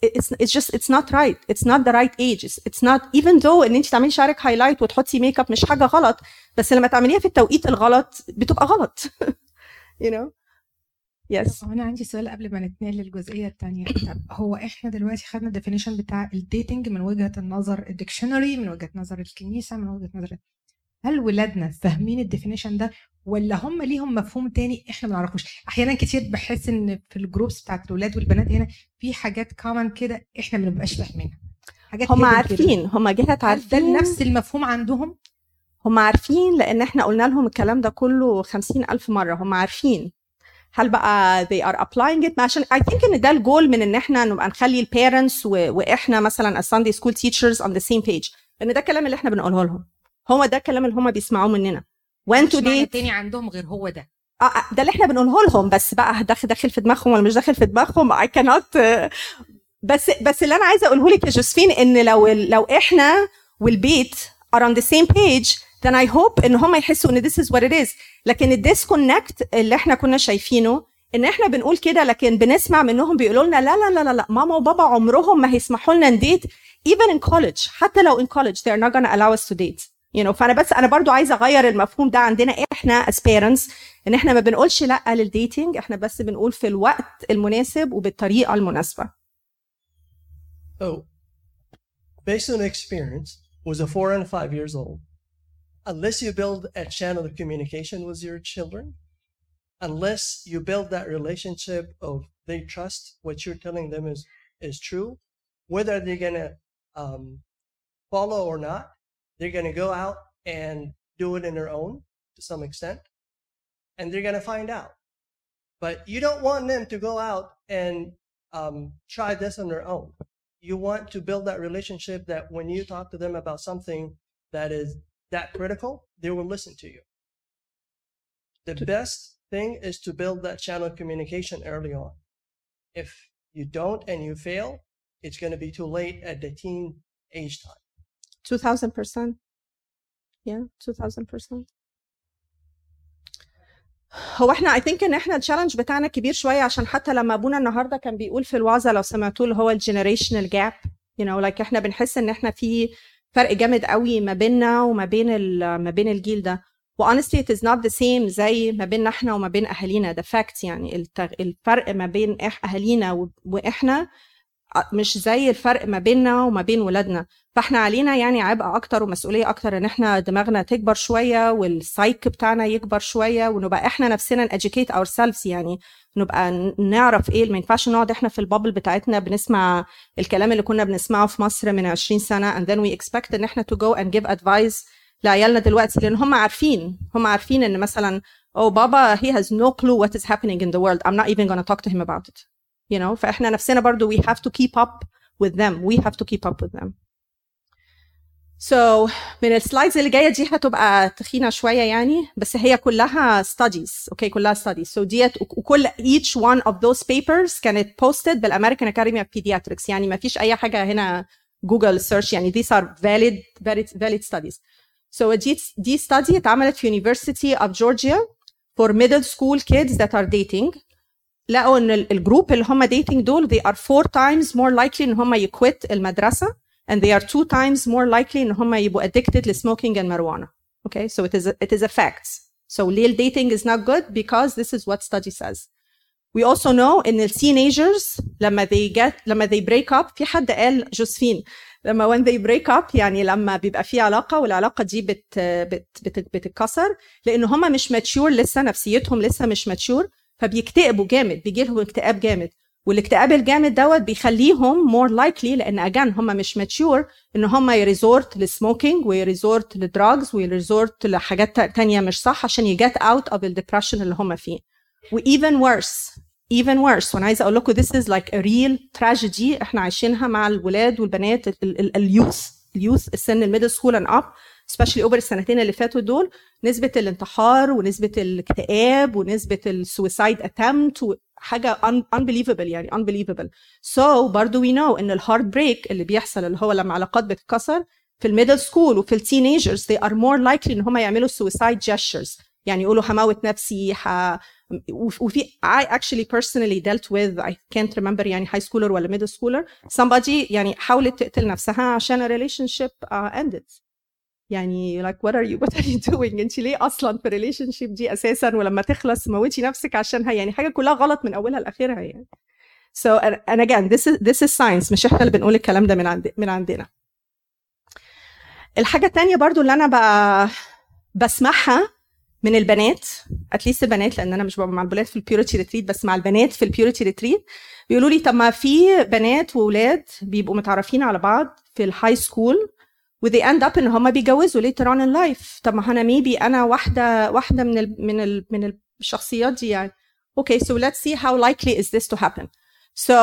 it's, it's just it's not right it's not the right age it's, it's not even though إن انت تعملي شعرك highlight وتحطي make up مش حاجة غلط بس لما تعمليها في التوقيت الغلط بتبقى غلط you know yes أنا عندي سؤال قبل ما نتنقل للجزئية الثانية طب هو إحنا دلوقتي خدنا ال definition بتاع ال dating من وجهة النظر ال dictionary من وجهة نظر الكنيسة من وجهة نظر هل ولادنا فاهمين ال definition ده ولا هم ليهم مفهوم تاني إحنا ما نعرفوش؟ أحيانا كتير بحس إن في ال groups بتاعت الاولاد والبنات هنا في حاجات common كده إحنا ما بنبقاش فاهمينها. حاجات هم عارفين. هم جهات هل ده عارفين. نفس المفهوم عندهم؟ هم عارفين لأن إحنا قلنا لهم الكلام ده كله خمسين ألف مرة. هم عارفين. هل بقى they are applying it? ما عشان I think إن ده الجول من إن إحنا نبقى نخلي ال parents وإحنا مثلا as Sunday school teachers on the same page. لأن ده الكلام اللي إحنا بنقوله لهم. هو ده الكلام اللي هم بيسمعوه مننا. معنى date تاني عندهم غير هو ده. آه، آه، ده اللي إحنا بنقوله لهم. بس بقى داخل داخل في دماغهم ولا مش داخل في دماغهم؟ I cannot بس بس اللي أنا عايزة أقوله لك يا جوزفين إن لو لو إحنا والبيت are on the same page then I hope إن هم يحسوا إن this is what it is. لكن الديسكونكت اللي إحنا كنا شايفينه إن إحنا بنقول كده لكن بنسمع منهم بيقولوا لنا لا لا لا لا, ماما وبابا عمرهم ما هيسمحوا لنا نديت even in college حتى لو in college they are not gonna allow us to date. You know فأنا بس أنا برضو عايزة أغير المفهوم ده عندنا إحنا as parents إن إحنا ما بنقولش لأ للديتنج إحنا بس بنقول في الوقت المناسب وبالطريقة المناسبة. So, based on experience, with a four and five years old, unless you build a channel of communication with your children, unless you build that relationship of they trust what you're telling them is is true, whether they're gonna um, follow or not, they're gonna go out and do it in their own to some extent, and they're gonna find out. But you don't want them to go out and um, try this on their own. You want to build that relationship that when you talk to them about something that is that critical, they will listen to you. The best thing is to build that channel of communication early on. If you don't and you fail, it's going to be too late at the teen age time. 2000% yeah 2000% هو احنا اي ثينك ان احنا التشالنج بتاعنا كبير شويه عشان حتى لما ابونا النهارده كان بيقول في الوعظه لو سمعتوه اللي هو الجنريشنال جاب يو نو لايك احنا بنحس ان احنا في فرق جامد قوي ما بيننا وما بين ما بين الجيل ده و honestly it is not the same زي ما بيننا إحنا وما بين أهالينا ده fact يعني. الفرق ما بين. أهالينا. وإحنا مش زي الفرق ما بيننا وما بين ولادنا. فاحنا علينا يعني عبء أكتر ومسؤولية أكتر إن إحنا دماغنا تكبر شوية والسايك بتاعنا يكبر شوية ونبقى إحنا نفسنا educate ourselves يعني. نبقى نعرف إيه ما ينفعش نقعد إحنا في البابل بتاعتنا بنسمع الكلام اللي كنا بنسمعه في مصر من 20 سنة and then we expect إن إحنا to go and give advice لعيالنا دلوقتي. لأن هم عارفين هم عارفين إن مثلا oh بابا he has no clue what is happening in the world. I'm not even gonna talk to him about it. you know فاحنا نفسنا برضو we have to keep up with them we have to keep up with them So من السلايدز اللي جايه دي هتبقى تخينه شويه يعني بس هي كلها studies اوكي كلها studies so ديت وكل each one of those papers كانت posted بالامريكان اكاديمي اوف pediatrics يعني ما فيش اي حاجه هنا جوجل سيرش يعني these are valid valid valid studies so دي دي study اتعملت في University of Georgia for middle school kids that are dating لقوا ان ال- الجروب اللي هم dating دول they are four times more likely ان هم يكويت المدرسه and they are two times more likely ان هم يبقوا addicted to smoking and marijuana. Okay, so it is a, it is a fact. So lil dating is not good because this is what study says. We also know in the teenagers لما they get لما they break up في حد قال جوزفين لما when they break up يعني لما بيبقى في علاقة والعلاقة دي بت بت بت بتتكسر لأن هم مش mature لسه نفسيتهم لسه مش mature فبيكتئبوا جامد بيجي لهم اكتئاب جامد والاكتئاب الجامد دوت بيخليهم more likely لأن again هم مش mature ان هم يريزورت للسموكينج ويريزورت للدراجز ويريزورت لحاجات تا- تانية مش صح عشان ي get out of ال depression اللي هم فيه و even worse even worse وأنا عايزه أقول لكم this is like a real tragedy إحنا عايشينها مع الولاد والبنات ال youth ال youth السن ال middle school and up especially over السنتين اللي فاتوا دول نسبة الانتحار ونسبة الاكتئاب ونسبة ال suicide اتمت حاجة un- unbelievable يعني unbelievable. So برضو we know إن ال heart break اللي بيحصل اللي هو لما علاقات بتتكسر في ال middle school وفي ال teenagers they are more likely إن هم يعملوا suicide gestures. يعني يقولوا هموت نفسي ح... وف- وفي I actually personally dealt with I can't remember يعني high schooler ولا middle schooler. Somebody يعني حاولت تقتل نفسها عشان a relationship uh, ended. يعني like what are you what are you doing? انت ليه أصلا في relationship دي أساسا ولما تخلص موتي نفسك عشانها يعني حاجة كلها غلط من أولها لآخرها يعني so and again this is this is science مش إحنا اللي بنقول الكلام ده من عند من عندنا. الحاجة التانية برضو اللي أنا بقى بسمعها من البنات at least البنات لأن أنا مش ببقى مع الولاد في ال purity retreat بس مع البنات في ال purity retreat بيقولوا لي طب ما في بنات واولاد بيبقوا متعرفين على بعض في ال high school و they end up ان هم بيتجوزوا later on in life. طب ما أنا maybe أنا واحدة واحدة من ال من ال من الشخصيات دي يعني. Okay so let's see how likely is this to happen. So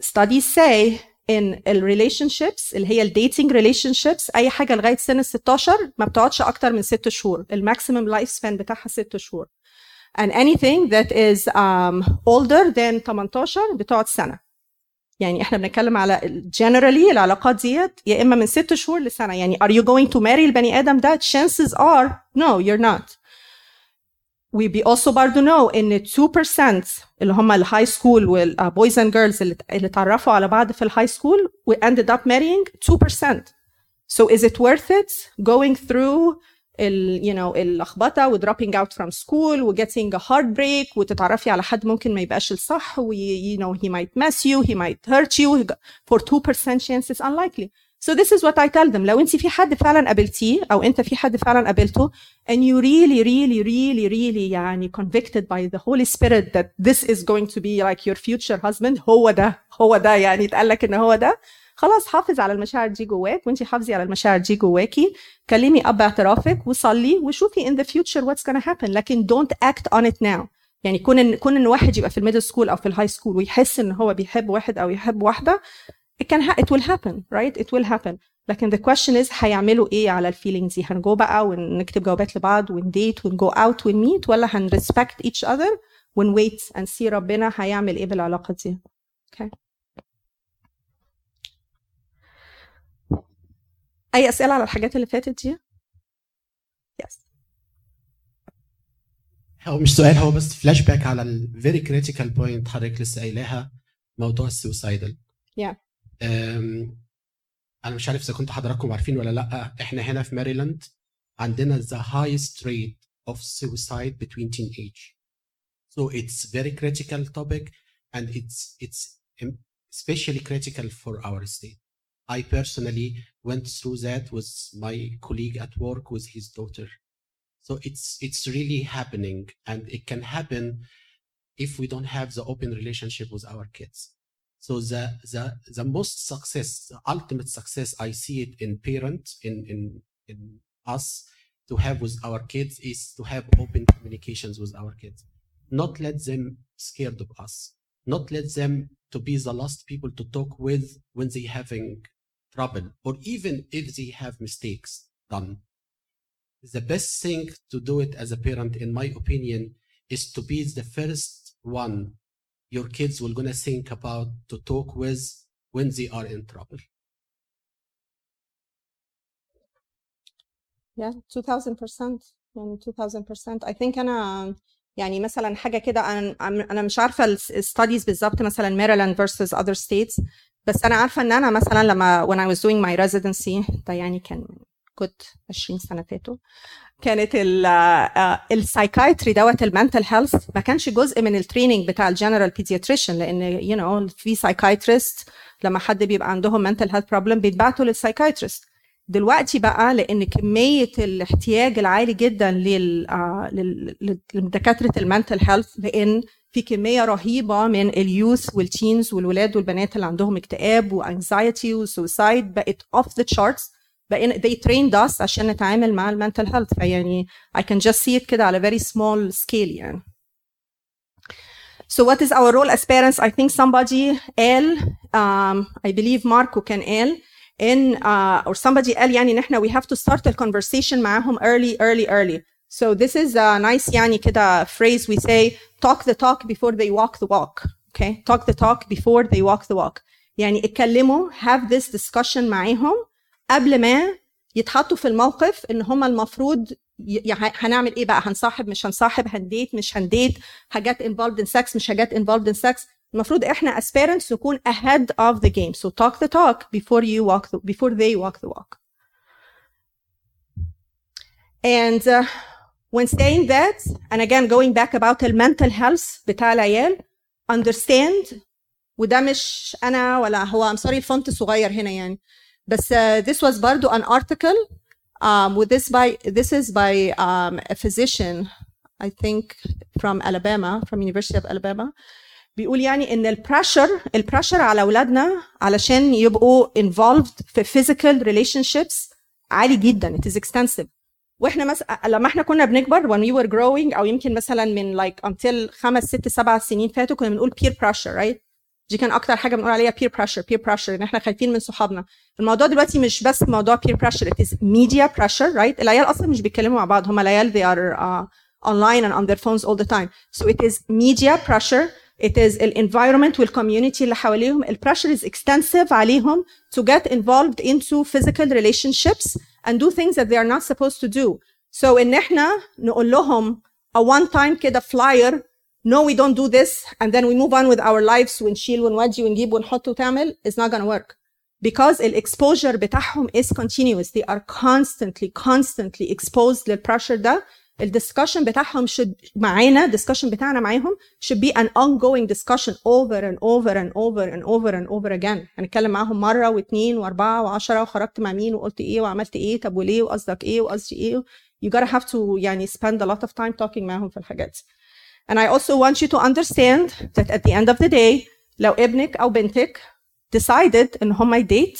studies say in relationships اللي هي ال dating relationships أي حاجة لغاية سن ال 16 ما بتقعدش أكتر من 6 شهور. ال maximum life span بتاعها 6 شهور. And anything that is um, older than 18 بتقعد سنة. يعني إحنا بنتكلم على generally العلاقات ديت يا إما من ست شهور لسنة. يعني are you going to marry البني آدم ده؟ chances are no you're not. We be also برضو know إن 2% اللي هم ال high school وال boys and girls اللي اتعرفوا على بعض في ال high school we ended up marrying 2% so is it worth it going through ال you know اللخبطه و dropping out from school و getting a heartbreak وتتعرفي على حد ممكن ما يبقاش الصح و you know he might mess you he might hurt you for 2% chance it's unlikely so this is what I tell them لو انت في حد فعلا قابلتيه او انت في حد فعلا قابلته and you really really really really يعني convicted by the Holy Spirit that this is going to be like your future husband هو ده هو ده يعني اتقال لك ان هو ده خلاص حافظ على المشاعر دي جواك وانت حافظي على المشاعر دي جواكي. كلمي أب اعترافك وصلي وشوفي in the future what's gonna happen. لكن don't act on it now. يعني كون ان كون إن واحد يبقى في ال middle school أو في ال high school ويحس إن هو بيحب واحد أو يحب واحدة it can it will happen right? It will happen. لكن the question is هيعملوا إيه على ال feelings دي؟ هنجو بقى ونكتب جوابات لبعض ون date ون go out ون meet ولا هن respect each other ون wait and see ربنا هيعمل إيه بالعلاقة دي؟ Okay. أي أسئلة على الحاجات اللي فاتت دي؟ Yes. هو مش سؤال هو بس فلاش باك على ال very critical point حضرتك لسه قايلاها موضوع ال suicidal Yeah. أنا مش عارف إذا كنتوا حضراتكم عارفين ولا لأ. إحنا هنا في ماريلاند عندنا the highest rate of suicide between teenage. So it's very critical topic and it's it's especially critical for our state. I personally went through that with my colleague at work with his daughter. So it's it's really happening and it can happen if we don't have the open relationship with our kids. So the the the most success the ultimate success i see it in parents in in in us to have with our kids is to have open communications with our kids. Not let them scared of us. Not let them to be the last people to talk with when they having trouble or even if they have mistakes done the best thing to do it as a parent in my opinion is to be the first one your kids will gonna think about to talk with when they are in trouble Yeah, 2000% يعني 2000% I think أنا يعني مثلا حاجة كده أنا أنا مش عارفة الستاديز بالظبط مثلا ميريلاند versus other states بس أنا عارفة إن أنا مثلا لما when I was doing my residency ده يعني كان كنت 20 سنة فاتوا كانت ال psychiatry دوت ال mental health ما كانش جزء من ال training بتاع ال general pediatrician لأن you know في psychiatrist لما حد بيبقى عندهم mental health problem بيتبعتوا لل psychiatrist. دلوقتي بقى لأن كمية الاحتياج العالي جدا لل لدكاترة ال mental health لأن في كمية رهيبة من ال youth وال teens والولاد والبنات اللي عندهم اكتئاب و anxiety و suicide بقت off the charts بقينا they trained us عشان نتعامل مع ال mental health فيعني I can just see it كده على very small scale يعني. So what is our role as parents? I think somebody قال um, I believe ماركو كان قال in uh, or somebody قال يعني ان إحنا we have to start the conversation معاهم early early early. So this is a nice يعني كده phrase we say talk the talk before they walk the walk okay talk the talk before they walk the walk يعني اتكلموا have this discussion معاهم قبل ما يتحطوا في الموقف ان هم المفروض يعني هنعمل إيه بقى هنصاحب مش هنصاحب هنديت مش هنديت حاجات involved in sex مش حاجات involved in sex المفروض إحنا as parents نكون ahead of the game so talk the talk before you walk the, before they walk the walk and uh, when saying that and again going back about the mental health بتاع العيال understand وده مش انا ولا هو I'm sorry الفونت صغير هنا يعني بس uh, this was برضو an article um, with this by this is by um, a physician I think from Alabama from University of Alabama بيقول يعني ان البريشر البريشر على اولادنا علشان يبقوا involved في physical relationships عالي جدا it is extensive وإحنا مثلا لما إحنا كنا بنكبر when we were growing أو يمكن مثلا من like until خمس ست سبع سنين فاتوا كنا بنقول peer pressure right دي كان أكتر حاجة بنقول عليها peer pressure peer pressure ان إحنا خايفين من صحابنا الموضوع دلوقتي مش بس موضوع peer pressure it is media pressure right العيال أصلا مش بيتكلموا مع بعض هم العيال they are uh, online and on their phones all the time so it is media pressure it is الانفايرمنت والكوميونتي اللي حواليهم البريشر is extensive عليهم to get involved into physical relationships and do things that they are not supposed to do so ان احنا نقول لهم a one time كده flyer no we don't do this and then we move on with our lives ونشيل ونودي ونجيب ونحط وتعمل is not gonna work because الexposure بتاعهم is continuous they are constantly constantly exposed للpressure ده الدسكشن بتاعهم should معانا الدسكشن بتاعنا معاهم should be an ongoing discussion over and over and over and over and over again هنتكلم معاهم مره واثنين واربعه وعشره وخرجت مع مين وقلت ايه وعملت ايه طب وليه وقصدك ايه وقصدي ايه you gotta have to يعني spend a lot of time talking معاهم في الحاجات and I also want you to understand that at the end of the day لو ابنك او بنتك decided ان هم يديت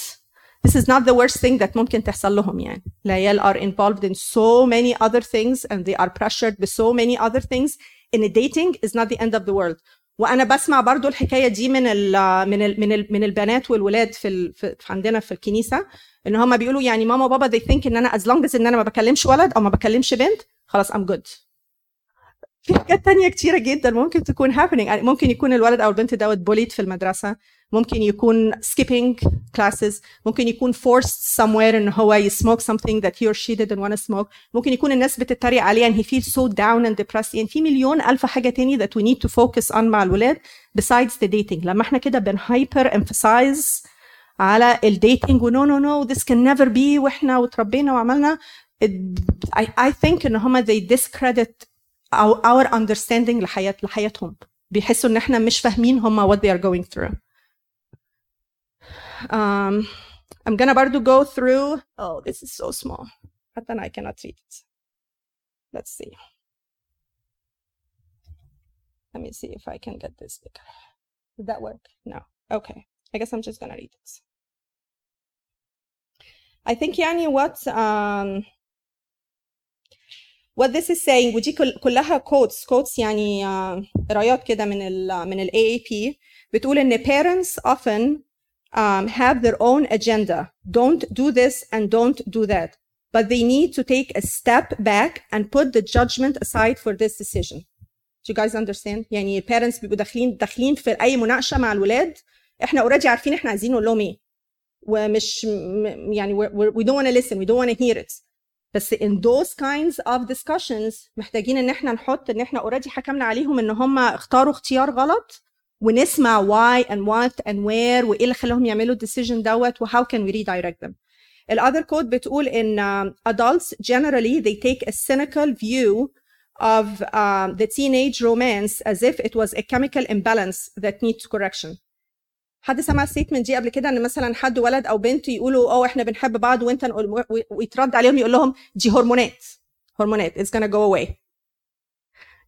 this is not the worst thing that ممكن تحصل لهم يعني. العيال are involved in so many other things and they are pressured with so many other things. In dating is not the end of the world. وأنا بسمع برضو الحكاية دي من ال من ال من ال من البنات والولاد في, في عندنا في الكنيسة. إن هم بيقولوا يعني ماما وبابا they think إن أنا as long as إن أنا ما بكلمش ولد أو ما بكلمش بنت خلاص I'm good. في حاجات تانية كتيرة جدا ممكن تكون happening. ممكن يكون الولد أو البنت دوت بوليد في المدرسة. ممكن يكون skipping classes ممكن يكون forced somewhere إن هو يسموك something that he or she didn't want to smoke ممكن يكون الناس بتتريق عليه and he feels so down and depressed يعني في مليون ألف حاجة تاني that we need to focus on مع الولاد besides the dating لما إحنا كده بن hyper emphasize على ال dating و no no no this can never be وإحنا وتربينا وعملنا I, I think ان هما they discredit our, our understanding لحياة لحياتهم بيحسوا ان إحنا مش فاهمين هما what they are going through um, I'm gonna برضو go through oh this is so small حتى I cannot read it let's see let me see if I can get this bigger did that work no okay I guess I'm just gonna read it I think يعني what um, what this is saying ودي كل كلها quotes quotes يعني uh, قرايات كده من ال من ال AAP بتقول ان parents often um, have their own agenda don't do this and don't do that but they need to take a step back and put the judgment aside for this decision do you guys understand يعني parents بيبقوا داخلين داخلين في اي مناقشه مع الولاد احنا اوريدي عارفين احنا عايزين نقول لهم ايه ومش م- يعني we we don't want to listen we don't want to hear it بس in those kinds of discussions محتاجين ان احنا نحط ان احنا اوريدي حكمنا عليهم ان هم اختاروا اختيار غلط ونسمع why and what and where وايه اللي خلاهم يعملوا ال decision دوت و how can we redirect them. The other quote بتقول um, adults generally they take a cynical view of um, the teenage romance as if it was a chemical imbalance that needs correction. حد سمع ال statement دي قبل كده ان مثلا حد ولد أو بنت يقولوا آه إحنا بنحب بعض وانت ويترد عليهم يقول لهم دي هرمونات هرمونات it's gonna go away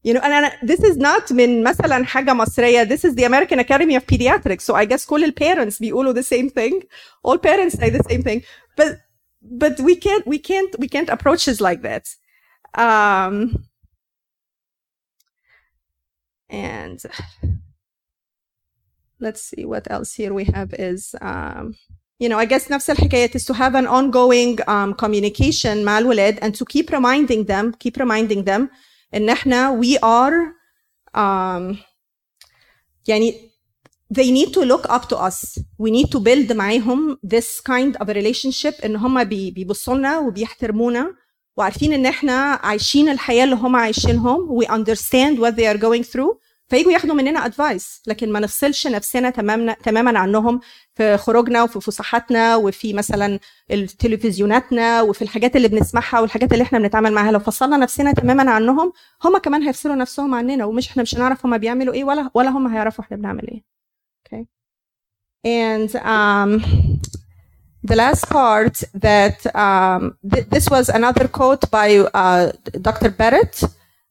you know and, and this is not من مثلا حاجه مصريه this is the American Academy of Pediatrics so I guess كل ال parents بيقولوا the same thing all parents say the same thing but but we can't we can't we can't approach this like that um and let's see what else here we have is um, you know I guess نفس الحكاية is to have an ongoing um, communication مع الولاد and to keep reminding them keep reminding them ان احنا we are um, يعني they need to look up to us we need to build معاهم this kind of a relationship ان هم بي- بيبصوا لنا وبيحترمونا وعارفين ان احنا عايشين الحياة اللي هم عايشينهم we understand what they are going through فيجوا ياخدوا مننا ادفايس لكن ما نفصلش نفسنا تماما تماما عنهم في خروجنا وفي فسحاتنا وفي مثلا التلفزيوناتنا وفي الحاجات اللي بنسمعها والحاجات اللي إحنا بنتعامل معاها. لو فصلنا نفسنا تماما عنهم هم كمان هيفصلوا نفسهم عننا ومش إحنا مش هنعرف هم بيعملوا إيه ولا ولا هم هيعرفوا إحنا بنعمل إيه. Okay. And um the last part that um, th- this was another quote by uh, Dr. Barrett.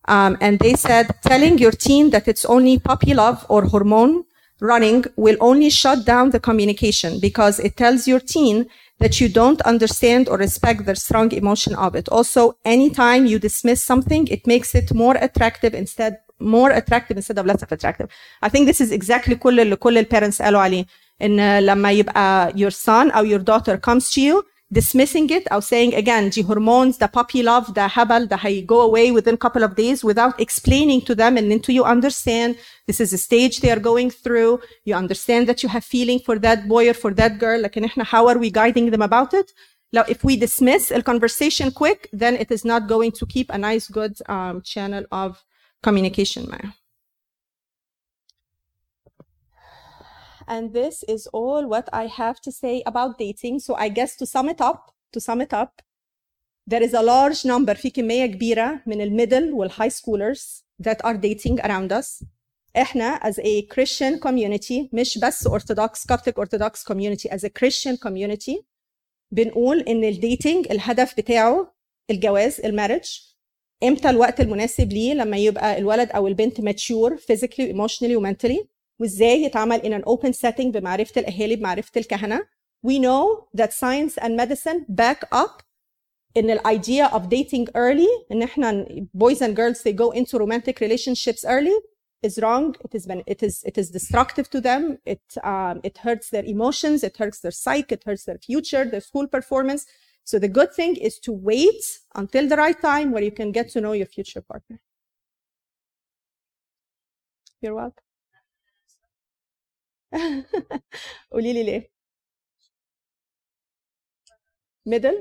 um, and they said telling your teen that it's only puppy love or hormone running will only shut down the communication because it tells your teen that you don't understand or respect the strong emotion of it. Also, anytime you dismiss something, it makes it more attractive instead more attractive instead of less of attractive. I think this is exactly كل اللي كل البارents قالوا عليه ان لما يبقى your son or your daughter comes to you dismissing it or saying again the hormones the puppy love the هبل the هي go away within a couple of days without explaining to them and until you understand this is a stage they are going through you understand that you have feeling for that boy or for that girl لكن احنا how are we guiding them about it Now, if we dismiss a conversation quick then it is not going to keep a nice good um, channel of communication معاه And this is all what I have to say about dating. So I guess to sum it up, to sum it up, there is a large number في كمية كبيرة من الميدل والهاي schoolers that are dating around us. احنا as a Christian community مش بس Orthodox Coptic Orthodox community as a Christian community بنقول ان الديتنج الهدف بتاعه الجواز المارج امتى الوقت المناسب ليه لما يبقى الولد او البنت mature physically emotionally ومنتلي وازاي يتعمل in an open setting بمعرفه الاهالي بمعرفه الكهنه we know that science and medicine back up in the idea of dating early ان احنا boys and girls they go into romantic relationships early is wrong it is ben- it is it is destructive to them it um, it hurts their emotions it hurts their psyche it hurts their future their school performance so the good thing is to wait until the right time where you can get to know your future partner you're welcome قولي لي ليه؟ middle؟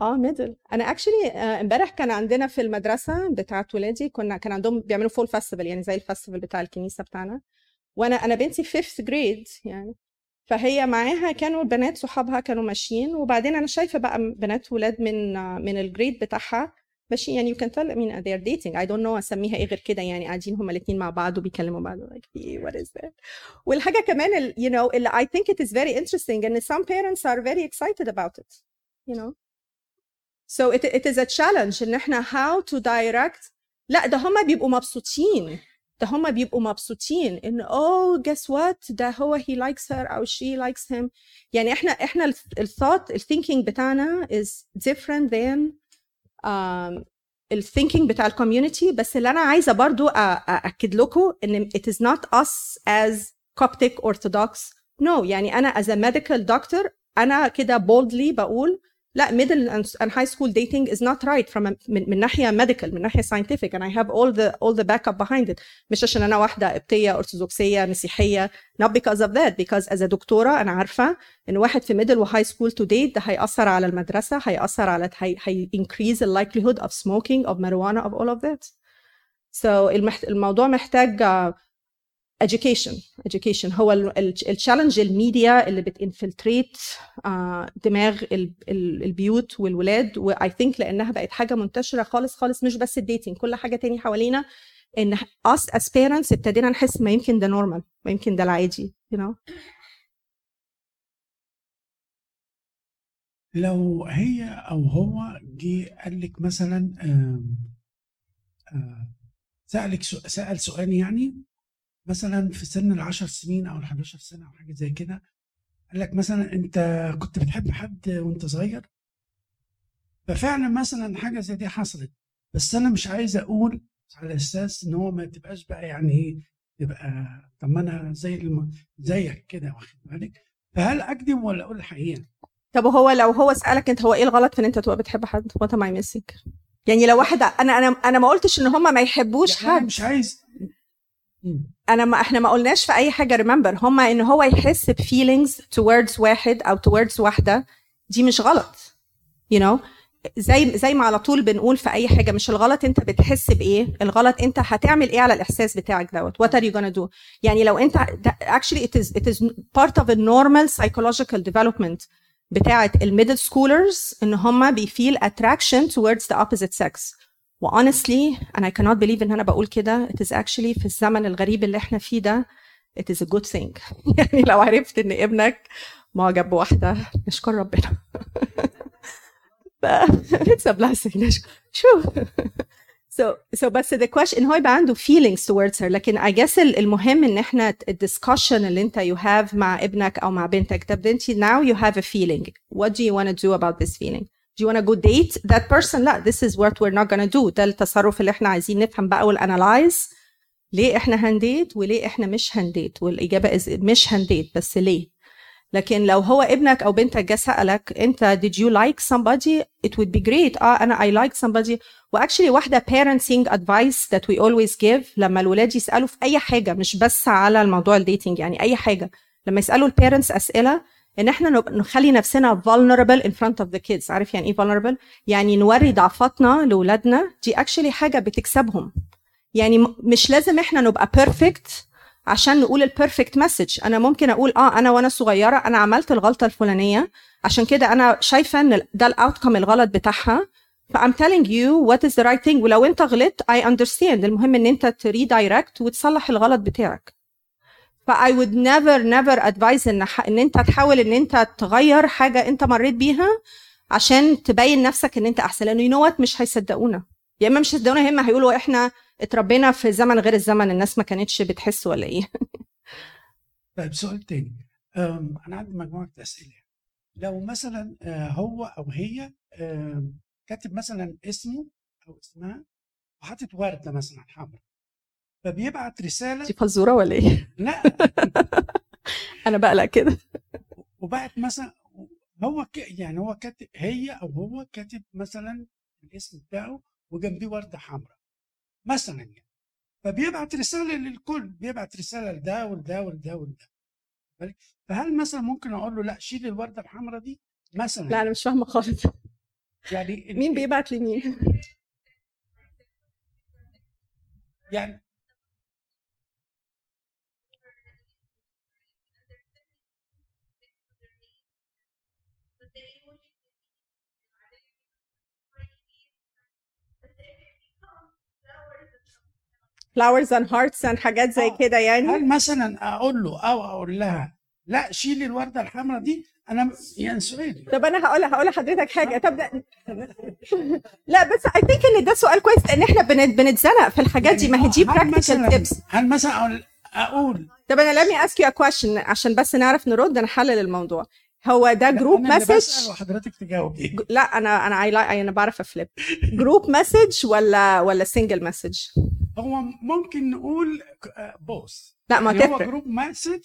آه middle. أنا actually امبارح كان عندنا في المدرسة بتاعت ولادي كنا كان عندهم بيعملوا fall festival يعني زي ال festival بتاع الكنيسة بتاعنا. وأنا أنا بنتي fifth grade يعني. فهي معاها كانوا البنات صحابها كانوا ماشيين. وبعدين أنا شايفة بقى بنات ولاد من من ال grade بتاعها ماشي يعني you can tell مين they are dating I don't know أسميها إيه غير كده؟ يعني قاعدين هما الاثنين مع بعض وبيكلموا بعض. Like what is that? والحاجة كمان ال, you know اللي I think it is very interesting and some parents are very excited about it you know. So it it is a challenge إن إحنا how to direct لا ده هما بيبقوا مبسوطين. ده هما بيبقوا مبسوطين إن oh guess what ده هو he likes her أو she likes him يعني إحنا إحنا الثوت الثينكينج بتاعنا از ديفرنت ذان الثينكينج بتاع الكوميونتي بس اللي أنا عايزة برضو أأكد لكم إن it is not us as Coptic Orthodox. No يعني أنا as a medical doctor أنا كده boldly بقول لا middle and, high school dating is not right from a, من, من ناحيه medical من ناحيه scientific and I have all the all the backup behind it مش عشان أنا واحدة قبطيه ارثوذكسيه مسيحيه not because of that because as a دكتوره أنا عارفه ان واحد في middle و high school to date ده هيأثر على المدرسة هيأثر على هي, هي increase the likelihood of smoking of marijuana of all of that so المحت... الموضوع محتاج uh, education. Education هو التشالنج الميديا اللي بتنفلتريت دماغ ال- ال- البيوت والولاد. و I think لأنها بقت حاجة منتشرة خالص خالص مش بس ال dating كل حاجة تاني حوالينا. إن us as parents ابتدينا نحس ما يمكن ده normal ما يمكن ده العادي you know. لو هي أو هو جه قال لك مثلا آم، آم، سألك سو- سأل سؤال يعني مثلا في سن العشر سنين أو ال11 سنة أو حاجة زي كده قال لك مثلا أنت كنت بتحب حد وأنت صغير؟ ففعلا مثلا حاجة زي دي حصلت. بس أنا مش عايز أقول على أساس إن هو ما تبقاش بقى يعني إيه تبقى طب ما أنا زي الم... زيك كده واخد بالك؟ فهل اكذب ولا أقول الحقيقة؟ طب وهو لو هو سألك أنت هو إيه الغلط في إن أنت تبقى بتحب حد what am I missing يعني لو واحد أنا أنا أنا ما قلتش إن هم ما يحبوش يعني حد. مش عايز أنا ما إحنا ما قلناش في أي حاجة remember هما إن هو يحس ب feelings towards واحد أو towards واحدة دي مش غلط. You know زي زي ما على طول بنقول في أي حاجة مش الغلط أنت بتحس بإيه الغلط أنت هتعمل إيه على الإحساس بتاعك دوت. What are you gonna do يعني لو أنت actually it is it is part of a normal psychological development بتاعة ال middle schoolers إن هم بي feel attraction towards the opposite sex. و honestly and I cannot believe ان انا بقول كده it is actually في الزمن الغريب اللي احنا فيه ده it is a good thing يعني لو عرفت ان ابنك معجب بواحده نشكر ربنا ف- it's a blessing نشكر شو so so بس the question ان هو يبقى عنده feelings towards her لكن I guess ال- المهم ان احنا الدiscussion اللي انت you have مع ابنك او مع بنتك طب انت now you have a feeling what do you want to do about this feeling Do you want to go date that person? لا this is what we're not gonna do. ده التصرف اللي إحنا عايزين نفهم بقى وال analyze ليه إحنا هن date وليه إحنا مش هن date والإجابة مش هن date بس ليه؟ لكن لو هو ابنك أو بنتك جه سألك أنت did you like somebody it would be great. آه أنا I like somebody. و actually واحدة parenting advice that we always give لما الولاد يسألوا في أي حاجة مش بس على الموضوع ال dating يعني أي حاجة. لما يسألوا ال parents أسئلة إن إحنا نخلي نفسنا vulnerable in front of the kids. عارف يعني إيه vulnerable يعني نوري ضعفاتنا لاولادنا دي actually حاجة بتكسبهم. يعني مش لازم إحنا نبقى perfect عشان نقول ال perfect message أنا ممكن أقول آه أنا وأنا صغيرة أنا عملت الغلطة الفلانية. عشان كده أنا شايفة إن ده ال outcome الغلط بتاعها. ف I'm telling you what is the right thing. ولو أنت غلطت I understand. المهم إن أنت ت redirect وتصلح الغلط بتاعك. ف I would never never advise إن إن أنت تحاول إن أنت تغير حاجة أنت مريت بيها عشان تبين نفسك إن أنت أحسن. لأنه you know what مش هيصدقونا. يا إما مش هيدونا همه هيقولوا إحنا اتربينا في زمن غير الزمن الناس ما كانتش بتحس ولا إيه. طيب سؤال تاني. أنا عندي مجموعة أسئلة. لو مثلا آه، هو أو هي آم، كاتب مثلا اسمه أو اسمها وحاطط وردة مثلا حمراء. فبيبعت رسالة دي فزورة ولا إيه؟ لا. أنا بقلق كده. وبعت مثلا هو ك... يعني هو كاتب هي أو هو كاتب مثلا الاسم بتاعه وجنبيه وردة حمراء مثلا يعني. فبيبعت رسالة للكل بيبعت رسالة لده ولده ولده ولده؟ فهل مثلا ممكن أقول له لا شيل الوردة الحمراء دي مثلا؟ لا أنا مش فاهمة خالص. يعني مين بيبعت لمين؟ يعني flowers and hearts and حاجات زي آه. كده يعني؟ هل مثلا أقول له أو أقول لها لا شيلي الوردة الحمراء دي أنا يعني سؤالي طب أنا هقول هقول لحضرتك حاجة. طب ده لا بس I think إن ده سؤال كويس لأن إحنا بن- بنتزنق في الحاجات دي. ما هي دي هل practical tips هل مثلا أقول أقول. طب أنا ask you a question عشان بس نعرف نرد نحلل الموضوع. هو ده group message وحضرتك تجاوبي لا أنا أنا like- أنا بعرف أ flip. group message ولا ولا single message هو ممكن نقول both لا ما يعني هو group message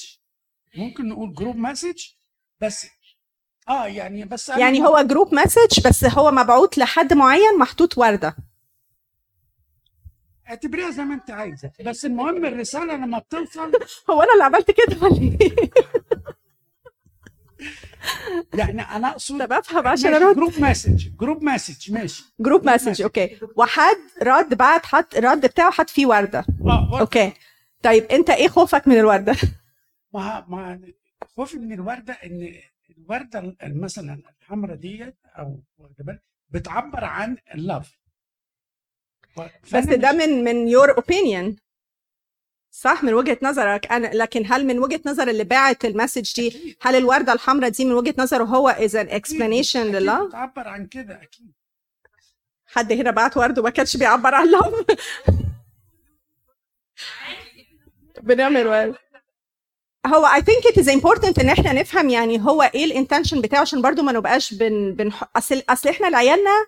ممكن نقول group message بس آه يعني بس يعني هو جروب مسج بس هو مبعوت لحد معين محطوط وردة. اعتبريها زي ما انت عايزة. بس المهم الرسالة لما بتوصل هو أنا اللي عملت كده ولا إيه؟ يعني أنا أقصد طب أفهم عشان أرد. group message group message ماشي. group message okay وحد رد بعت حط الرد بتاعه حط فيه وردة. آه ورد. okay طيب أنت إيه خوفك من الوردة؟ ما ما خوفي من الوردة إن الوردة ال- مثلا الحمراء ديت أو بتعبر عن ال love بس ده من من your opinion صح؟ من وجهة نظرك أنا لكن هل من وجهة نظر اللي باعت ال message دي هل الوردة الحمراء دي من وجهة نظره هو is an explanation لل love؟ بتعبر عن كده أكيد. حد هنا بعت ورد وما كانش بيعبر عن love بنعمل ورد هو I think it is important إن إحنا نفهم يعني هو إيه ال intention بتاعه عشان برضو ما نبقاش بن, بن أصل أصل إحنا لعيالنا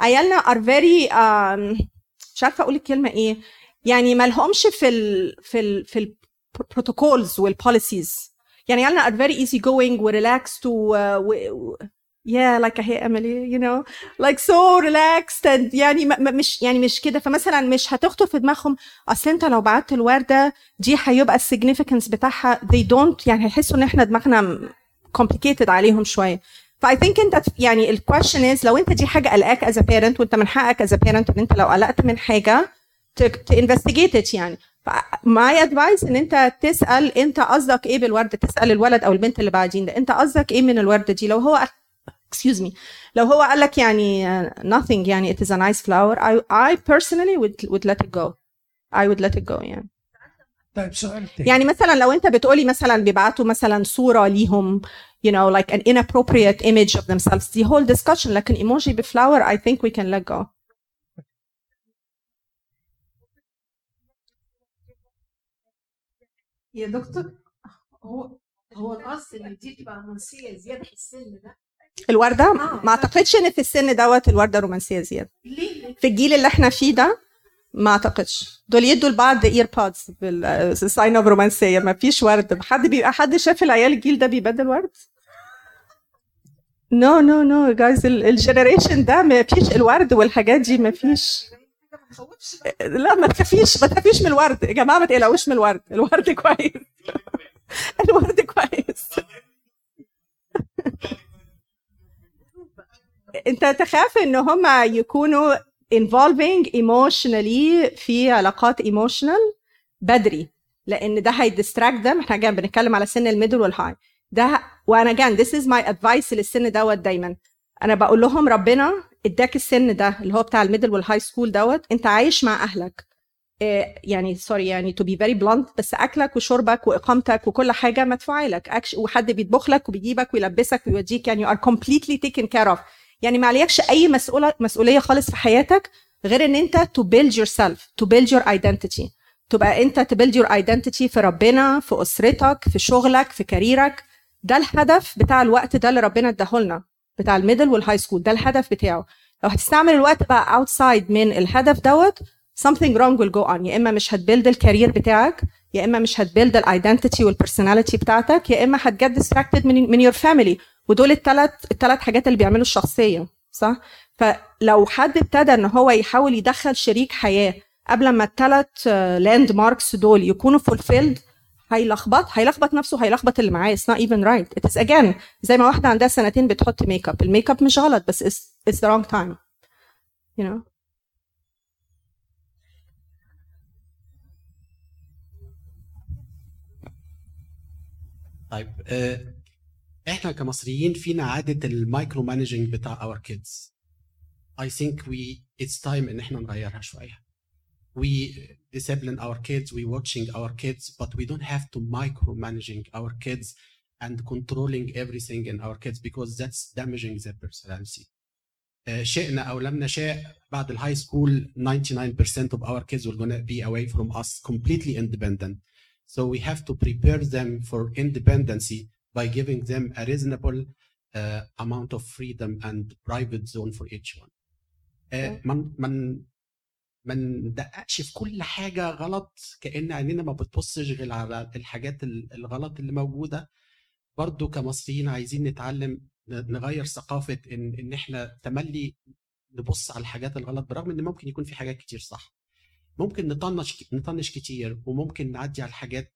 عيالنا very um, مش عارفة أقول الكلمة إيه. يعني ما لهمش في ال في ال في ال protocols وال policies يعني عيالنا are very easy going و relaxed و, like I hear Emily you know like so relaxed and يعني مش يعني مش كده. فمثلا مش هتخطر في دماغهم أصل أنت لو بعت الوردة دي هيبقى ال significance بتاعها. They don't يعني هيحسوا إن إحنا دماغنا complicated عليهم شوية. ف I think أنت يعني ال question is لو أنت دي حاجة قلقاك as parent وأنت من حقك as parent إن أنت لو قلقت من حاجة ت investigate it يعني. my advice إن أنت تسأل أنت قصدك إيه بالورده تسأل الولد أو البنت اللي بعدين ده. أنت قصدك إيه من الورده دي؟ لو هو excuse me لو هو قال لك يعني uh, nothing يعني it is a nice flower I, I personally would, would let it go. I would let it go يعني. طيب سؤال تاني. يعني مثلا لو أنت بتقولي مثلا بيبعتوا مثلا صورة ليهم you know like an inappropriate image of themselves the whole discussion لكن emoji بفلاور I think we can let go. يا دكتور هو هو القصد إن دي تبقى رومانسية زيادة في السن ده. الوردة؟ ما أعتقدش إن في السن دوت الوردة رومانسية زيادة. ليه؟ في الجيل اللي إحنا فيه ده ما أعتقدش. دول يدوا لبعض AirPods بال sign of رومانسية. ما فيش ورد. حد بيبقى حد شاف العيال الجيل ده بيبدل ورد؟ no no no جايز ال generation ده ما فيش الورد والحاجات دي ما فيش. لا ما تخافيش ما تخافيش من الورد. يا جماعة ما تقلقوش من الورد. الورد كويس. الورد كويس. أنت تخاف إن هم يكونوا involving emotionally في علاقات emotional بدري. لأن ده هي distract them. إحنا جاي بنتكلم على سن ال middle وال high ده وأنا again this is my advice للسن دوت دايما. أنا بقول لهم ربنا اداك السن ده اللي هو بتاع ال middle وال high school دوت انت عايش مع أهلك. إيه، يعني sorry يعني to be very blunt بس أكلك وشربك وإقامتك وكل حاجة مدفوعة لك. وحد بيطبخ لك وبيجيبك ويلبسك ويوديك يعني you are completely taken care of. يعني ما عليكش أي مسؤوله مسؤولية خالص في حياتك غير إن أنت to build yourself to build your identity. تبقى أنت build your identity في ربنا في أسرتك في شغلك في كاريرك. ده الهدف بتاع الوقت ده اللي ربنا اداهولنا. بتاع ال middle وال high school ده الهدف بتاعه. لو هتستعمل الوقت بقى outside من الهدف دوت something wrong will go on. يا إما مش هت build ال career بتاعك يا إما مش هت build ال identity وال personality بتاعتك يا إما هت get distracted من من your family ودول الثلاث الثلاث حاجات اللي بيعملوا الشخصية صح؟ فلو حد ابتدى إن هو يحاول يدخل شريك حياة قبل ما الثلاث landmarks دول يكونوا fulfilled هيلخبط هيلخبط نفسه هيلخبط اللي معاه not even right. It is again زي ما واحدة عندها سنتين بتحط makeup ال makeup مش غلط بس it's the wrong time. You know? طيب آه، إحنا كمصريين فينا عادة المايكرو مانجنج بتاع اور كيدز I think we it's time إن إحنا نغيرها شوية. We discipline our kids we watching our kids but we don't have to micromanaging our kids and controlling everything in our kids because that's damaging their personality آه، شئنا او لم نشاء بعد الهاي سكول 99% of our kids will gonna be away from us completely independent so we have to prepare them for independency by giving them a reasonable uh, amount of freedom and private zone for each one. آه، من من ما ندققش في كل حاجة غلط كأن عينينا ما بتبصش غير على الحاجات ال- الغلط اللي موجودة. برضو كمصريين عايزين نتعلم نغير ثقافة ان إن إحنا تملي نبص على الحاجات الغلط برغم إن ممكن يكون في حاجات كتير صح. ممكن نطنش نطنش كتير وممكن نعدي على الحاجات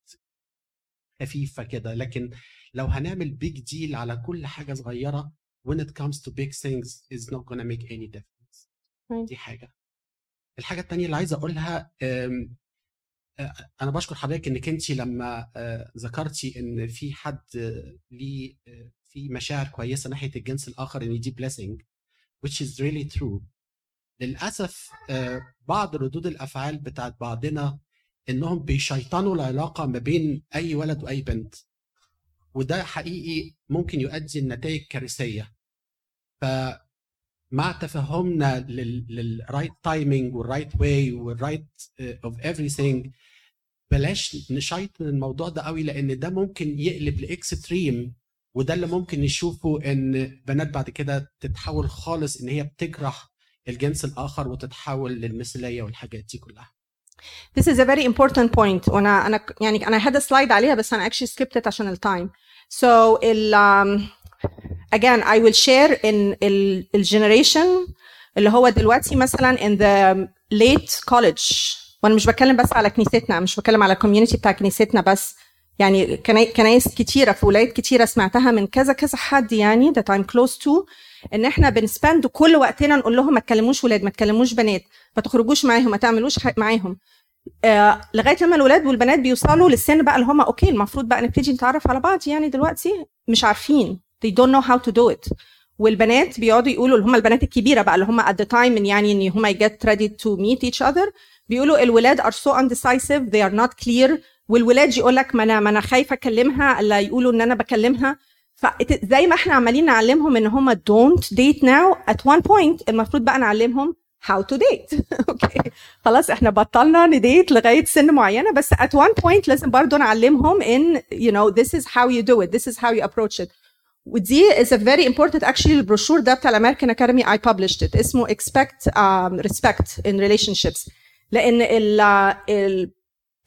خفيفة كده. لكن لو هنعمل بيج ديل على كل حاجة صغيرة when it comes to big things is not gonna make any difference. دي حاجة. الحاجة التانية اللي عايز أقولها أه، أنا بشكر حضرتك إنك أنت لما أه، ذكرتي إن في حد ليه أه، في مشاعر كويسة ناحية الجنس الآخر إن دي blessing which is really true. للأسف بعض ردود الأفعال بتاعت بعضنا إنهم بيشيطنوا العلاقة ما بين أي ولد وأي بنت وده حقيقي ممكن يؤدي لنتائج كارثية. فمع تفهمنا لل right timing وال right way وال right of everything. بلاش نشيطن الموضوع ده قوي لأن ده ممكن يقلب ل extreme وده اللي ممكن نشوفه إن بنات بعد كده تتحول خالص إن هي بتكره الجنس الآخر وتتحول للمثلية والحاجات دي كلها. This is a very important point. وأنا أنا يعني أنا had a slide عليها بس أنا actually skipped it عشان ال time. So ال um, again I will share in ال generation اللي هو دلوقتي مثلا in the late college. وأنا مش بتكلم بس على كنيستنا مش بتكلم على ال community بتاع كنيستنا بس. يعني كنا- كنايس كتيرة في ولايات كتيرة سمعتها من كذا كذا حد يعني that I'm close to إن إحنا بنسبند كل وقتنا نقول لهم ما تكلموش ولاد ما تكلموش بنات ما تخرجوش معاهم ما تعملوش معاهم. آه لغاية لما الولاد والبنات بيوصلوا للسن بقى اللي هم أوكي المفروض بقى نبتدي نتعرف على بعض يعني دلوقتي مش عارفين. They don't know how to do it. والبنات بيقعدوا يقولوا اللي هم البنات الكبيرة بقى اللي هم at the time يعني إن هم get ready to meet each other بيقولوا الولاد are so undecisive they are not clear. والولاد يقول لك ما أنا ما أنا خايفة أكلمها الا يقولوا إن أنا بكلمها. فزي ما إحنا عمالين نعلمهم إن هم don't date now at one point المفروض بقى نعلمهم how to date. أوكي خلاص إحنا بطلنا ن date لغاية سن معينة بس at one point لازم برضو نعلمهم إن you know this is how you do it this is how you approach it. ودي is a very important actually البروشور ده بتاع ال American Academy I published it. اسمه expect um, respect in relationships. لأن ال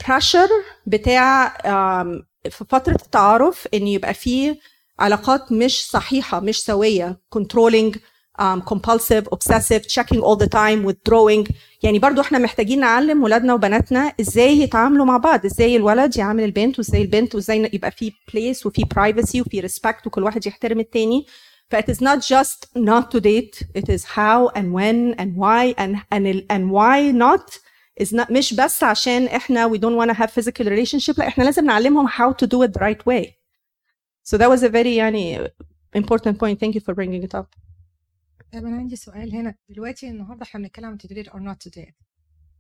pressure بتاع um, في فترة التعارف إن يبقى فيه علاقات مش صحيحة مش سوية controlling um, compulsive obsessive checking all the time withdrawing يعني برضو احنا محتاجين نعلم ولادنا وبناتنا ازاي يتعاملوا مع بعض ازاي الولد يعامل البنت وازاي البنت وازاي يبقى في place وفي privacy وفي respect وكل واحد يحترم التاني ف it is not just not to date it is how and when and why and and, ال- and why not is not مش بس عشان احنا we don't want to have physical relationship لا احنا لازم نعلمهم how to do it the right way so that was a very يعني important point thank you for bringing it up طب أنا عندي سؤال هنا. دلوقتي النهارده إحنا بنتكلم عن or not to date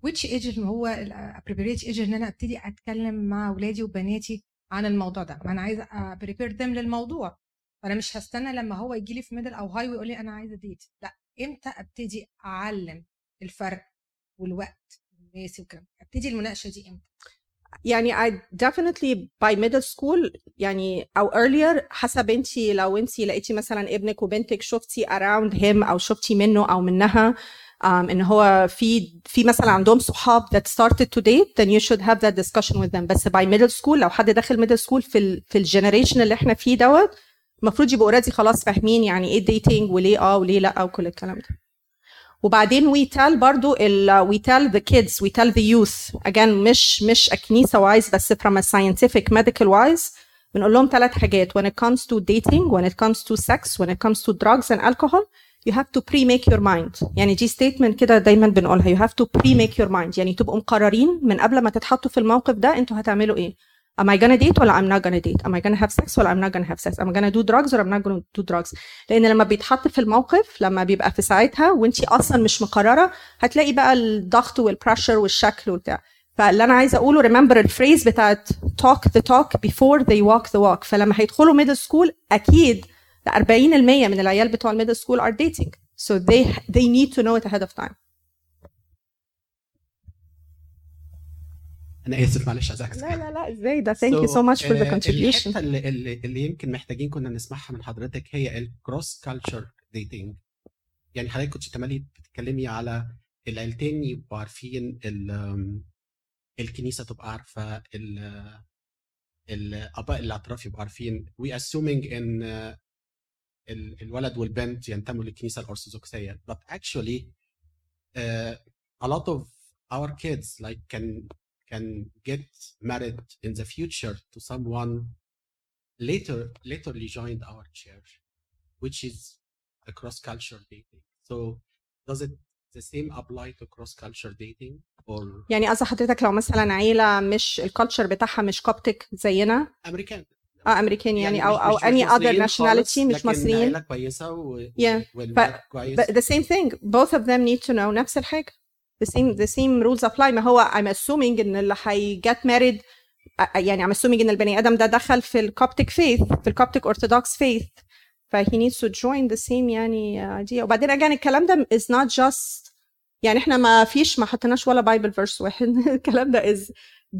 which age اللي هو ال appropriate age إن أنا أبتدي أتكلم مع اولادي وبناتي عن الموضوع ده؟ ما أنا عايزة prepare them للموضوع. فأنا مش هستنى لما هو يجي لي في ميدل أو هاي ويقول لي أنا عايزة ديت لا إمتى أبتدي أعلم الفرق والوقت المناسب وكده أبتدي المناقشة دي إمتى؟ يعني I definitely by middle school يعني أو earlier حسب انت لو انت لقيتي مثلا ابنك وبنتك شفتي around him أو شفتي منه أو منها um, إن هو في في مثلا عندهم صحاب that started to date then you should have that discussion with them. بس by middle school لو حد داخل middle school في ال في ال generation اللي إحنا فيه دوت المفروض يبقوا already خلاص فاهمين يعني إيه dating وليه آه وليه لأ وكل الكلام ده. وبعدين we tell برضو we tell the kids we tell the youth again مش مش كنيسة wise بس from a scientific medical wise بنقول لهم ثلاث حاجات. When it comes to dating when it comes to sex when it comes to drugs and alcohol you have to pre-make your mind. يعني دي statement كده دايما بنقولها. You have to pre-make your mind. يعني تبقوا مقررين من قبل ما تتحطوا في الموقف ده أنتوا هتعملوا إيه. Am I gonna date ولا I'm not gonna date am I gonna have sex ولا I'm not gonna have sex am I gonna do drugs or I'm not gonna do drugs لأن لما بيتحط في الموقف لما بيبقى في ساعتها وانت أصلا مش مقرره هتلاقي بقى الضغط وال pressure والشكل وبتاع فاللي أنا عايزه اقوله remember ال phrase بتاعت talk the talk before they walk the walk فلما هيدخلوا middle school أكيد 40% من العيال بتوع ال middle school are dating so they they need to know it ahead of time أنا اسف معلش عايزك لا لا لا إزاي؟ ده you so much for the contribution. الحتة اللي, اللي, اللي يمكن محتاجين كنا نسمعها من حضرتك هي ال cross culture dating يعني حضرتك كنت تملي بتتكلمي على العيلتين يبقوا عارفين ال- الكنيسة تبقى عارفة ال- الاباء الأطراف يبقوا عارفين. We assuming إن ال- الولد والبنت ينتموا للكنيسة الأرثوذكسية. But actually uh, a lot of our kids like can can get married in the future to someone later laterly joined our church which is a cross cultural dating so does it the same apply to cross culture dating or يعني قصدي حضرتك لو مثلا عيله مش الكالتشر بتاعها مش كوبتك زينا امريكان اه امريكان يعني, او مش- او مش- any مش other مصريين خالص، nationality مش لكن مصريين عيله كويسه و... Yeah. والولد كويس But the same thing both of them need to know نفس الحاجة The same the same rules apply ما هو I'm assuming ان اللي هي get married آه، يعني I'm assuming ان البني آدم ده دخل في ال Coptic faith في ال Coptic orthodox faith ف he needs to join the same يعني آه، idea وبعدين again الكلام ده is not just يعني إحنا ما فيش ما حطيناش ولا Bible verse واحد الكلام ده is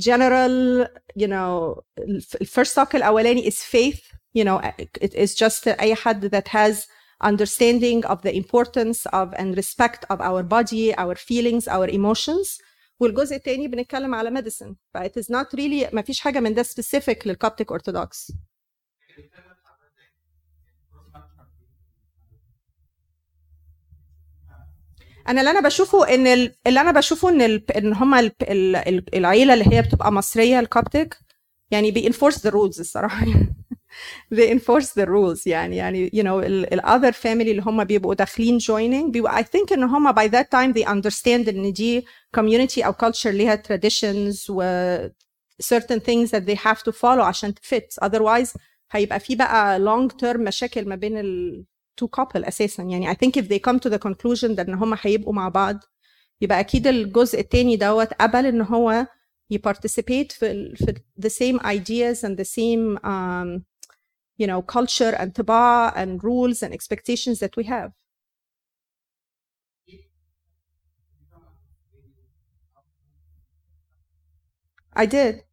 general you know ال ف- ال first talk الاولاني is faith you know it is just اي حد that has understanding of the importance of and respect of our body, our feelings, our emotions. والجزء التاني بنتكلم على medicine. ف it is not really ما فيش حاجة من ده specific للكوبتك Orthodox. أنا اللي أنا بشوفه إن ال- اللي أنا بشوفه إن ال... إن هم ال... ال... ال- العيلة اللي هي بتبقى مصرية الكوبتك يعني بي enforce the rules الصراحة they enforce the rules يعني يعني you know ال, ال other family اللي هم بيبقوا داخلين joining بيبقوا I think ان هم by that time they understand ان دي community او culture ليها traditions و certain things that they have to follow عشان fit otherwise هيبقى في بقى long term مشاكل ما بين ال two couple اساسا يعني I think if they come to the conclusion that ان هم هيبقوا مع بعض يبقى اكيد الجزء التاني دوت قبل ان هو ي participate في, ال- في the same ideas and the same um, you know culture and طباع and rules and expectations that we have I did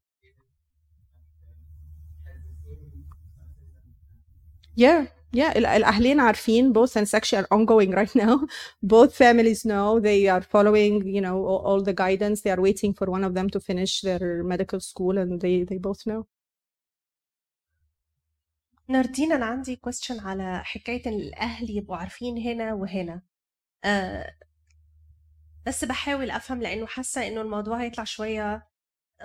Yeah, yeah. ال- الأهلين عارفين both and it's actually ongoing right now. Both families know they are following, you know, all, all the guidance. They are waiting for one of them to finish their medical school, and they they both know. ناردين أنا عندي question على حكاية ان الأهل يبقوا عارفين هنا وهنا. آه بس بحاول أفهم لأنه حاسة إنه الموضوع هيطلع شوية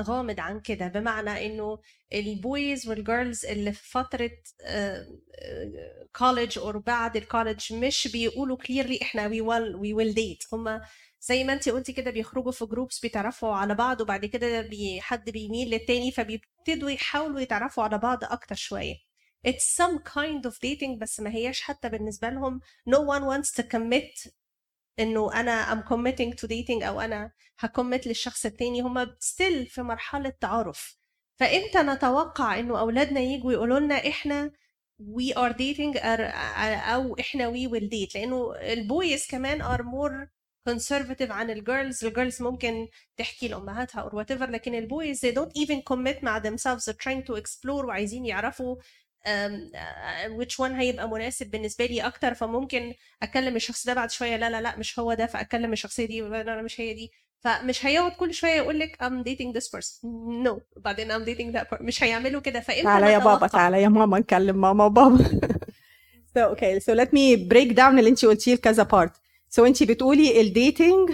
غامض عن كده. بمعنى إنه ال boys وال girls اللي في فترة college أو بعد ال college مش بيقولوا clearly إحنا we will we will date هم زي ما انت قلتي كده بيخرجوا في groups بيتعرفوا على بعض وبعد كده بي حد بيميل للتاني فبيبتدوا يحاولوا يتعرفوا على بعض أكتر شوية. It's some kind of dating بس ما هياش حتى بالنسبة لهم. No one wants to commit إنه أنا I'm committing to dating أو أنا ه commit للشخص التاني. هم still في مرحلة تعارف. فإمتى نتوقع إنه أولادنا يجوا يقولوا لنا إحنا we are dating أو إحنا we will date لأنه ال boys كمان are more conservative عن ال girls ال girls ممكن تحكي لأمهاتها or whatever لكن البويز they don't even commit مع themselves. They're trying to explore وعايزين يعرفوا which one هيبقى مناسب بالنسبة لي أكتر فممكن أكلم الشخص ده بعد شوية لا لا لا مش هو ده فأكلم الشخصية دي لا لا مش هي دي. فمش هيقعد كل شوية يقول لك I'm dating this person. No. بعدين I'm dating that person مش هيعملوا كده. فإمتى تعالى يا بابا؟ تعالى يا ماما نكلم ماما وبابا. So okay. So let me break down اللي انت قلتيه لكذا part. So انت بتقولي ال dating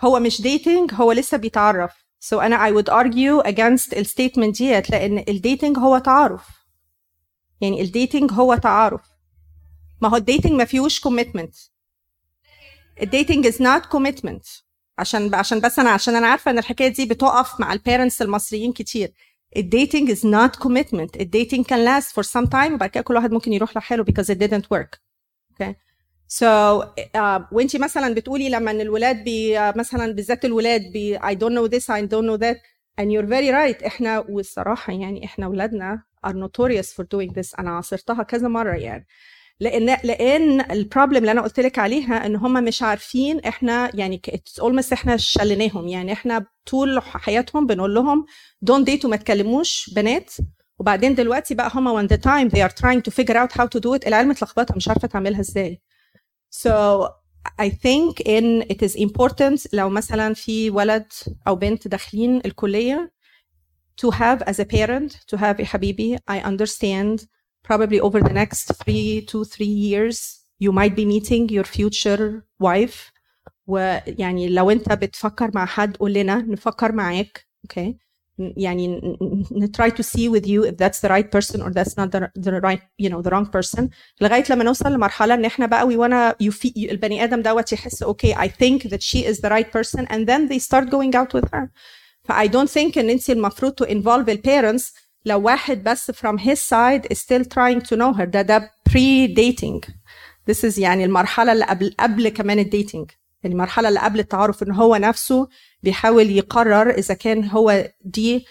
هو مش dating هو لسه بيتعرف. So أنا I would argue against ال statement ديت لأن ال dating هو تعارف. يعني ال dating هو تعارف. ما هو ال dating ما فيهوش commitment ال dating is not commitment عشان عشان بس أنا عشان أنا عارفة إن الحكاية دي بتقف مع ال parents المصريين كتير. ال dating is not commitment. ال dating can last for some time وبعد كده كل واحد ممكن يروح لحاله because it didn't work. Okay. So uh, وانت مثلا بتقولي لما إن الولاد بي uh, مثلا بالذات الولاد بي I don't know this I don't know that. And you're very right. إحنا والصراحة يعني إحنا اولادنا are notorious for doing this. أنا عاصرتها كذا مرة يعني. لأن لأن ال problem اللي أنا قلت لك عليها إن هم مش عارفين إحنا يعني almost إحنا شلناهم يعني إحنا طول حياتهم بنقول لهم don't date وما تكلموش بنات. وبعدين دلوقتي بقى هم when the time they are trying to figure out how to do it. العيال متلخبطة مش عارفة تعملها إزاي. So I think in it is important لو مثلا في ولد او بنت داخلين الكليه to have as a parent to have a حبيبي I understand probably over the next three to three years you might be meeting your future wife ويعني لو انت بتفكر مع حد قول لنا نفكر معاك okay يعني ن- ن- ن- try to see with you if that's the right person or that's not the, the right you know the wrong person لغايه لما نوصل لمرحله ان احنا بقى we wanna you feel البني ادم دوت يحس okay I think that she is the right person and then they start going out with her ف I don't think ان انت المفروض to involve the parents لو واحد بس from his side is still trying to know her ده ده pre dating this is يعني المرحله اللي قبل قبل كمان الديتنج المرحلة اللي قبل التعارف إن هو نفسه بيحاول يقرر إذا كان هو دي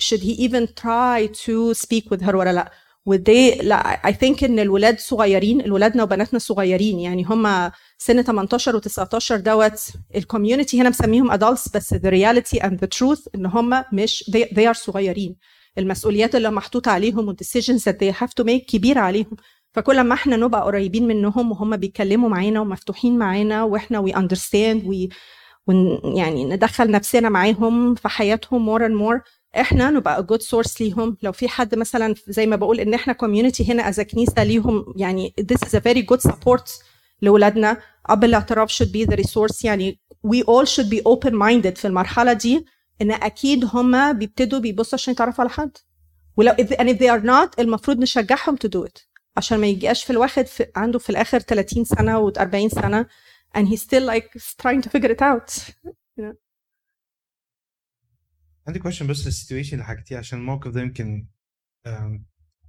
should he even try to speak with her ولا لأ. ودي لأ I think إن الولاد صغيرين الولادنا وبناتنا صغيرين يعني هم سن 18 و19 دوت ال community هنا مسميهم adults بس the reality and the truth إن هم مش they, they are صغيرين. المسؤوليات اللي محطوطه عليهم وال decisions that they have to make كبيرة عليهم. فكل ما إحنا نبقى قريبين منهم وهم بيتكلموا معانا ومفتوحين معانا وإحنا understand we ون يعني ندخل نفسنا معاهم في حياتهم more and more إحنا نبقى good source ليهم. لو في حد مثلا زي ما بقول إن إحنا community هنا a كنيسة ليهم يعني this is a very good support لاولادنا اب الاعتراف should be the resource يعني we all should be open minded في المرحلة دي إن أكيد هم بيبتدوا بيبصوا عشان يتعرفوا على حد. ولو and if they are not المفروض نشجعهم to do it. عشان ما يجيش في الواحد في عنده في الآخر 30 سنة و40 سنة and he's still like trying to figure it out. You know? عندي question بس لل situation اللي حكيتيه عشان الموقف ده يمكن آم،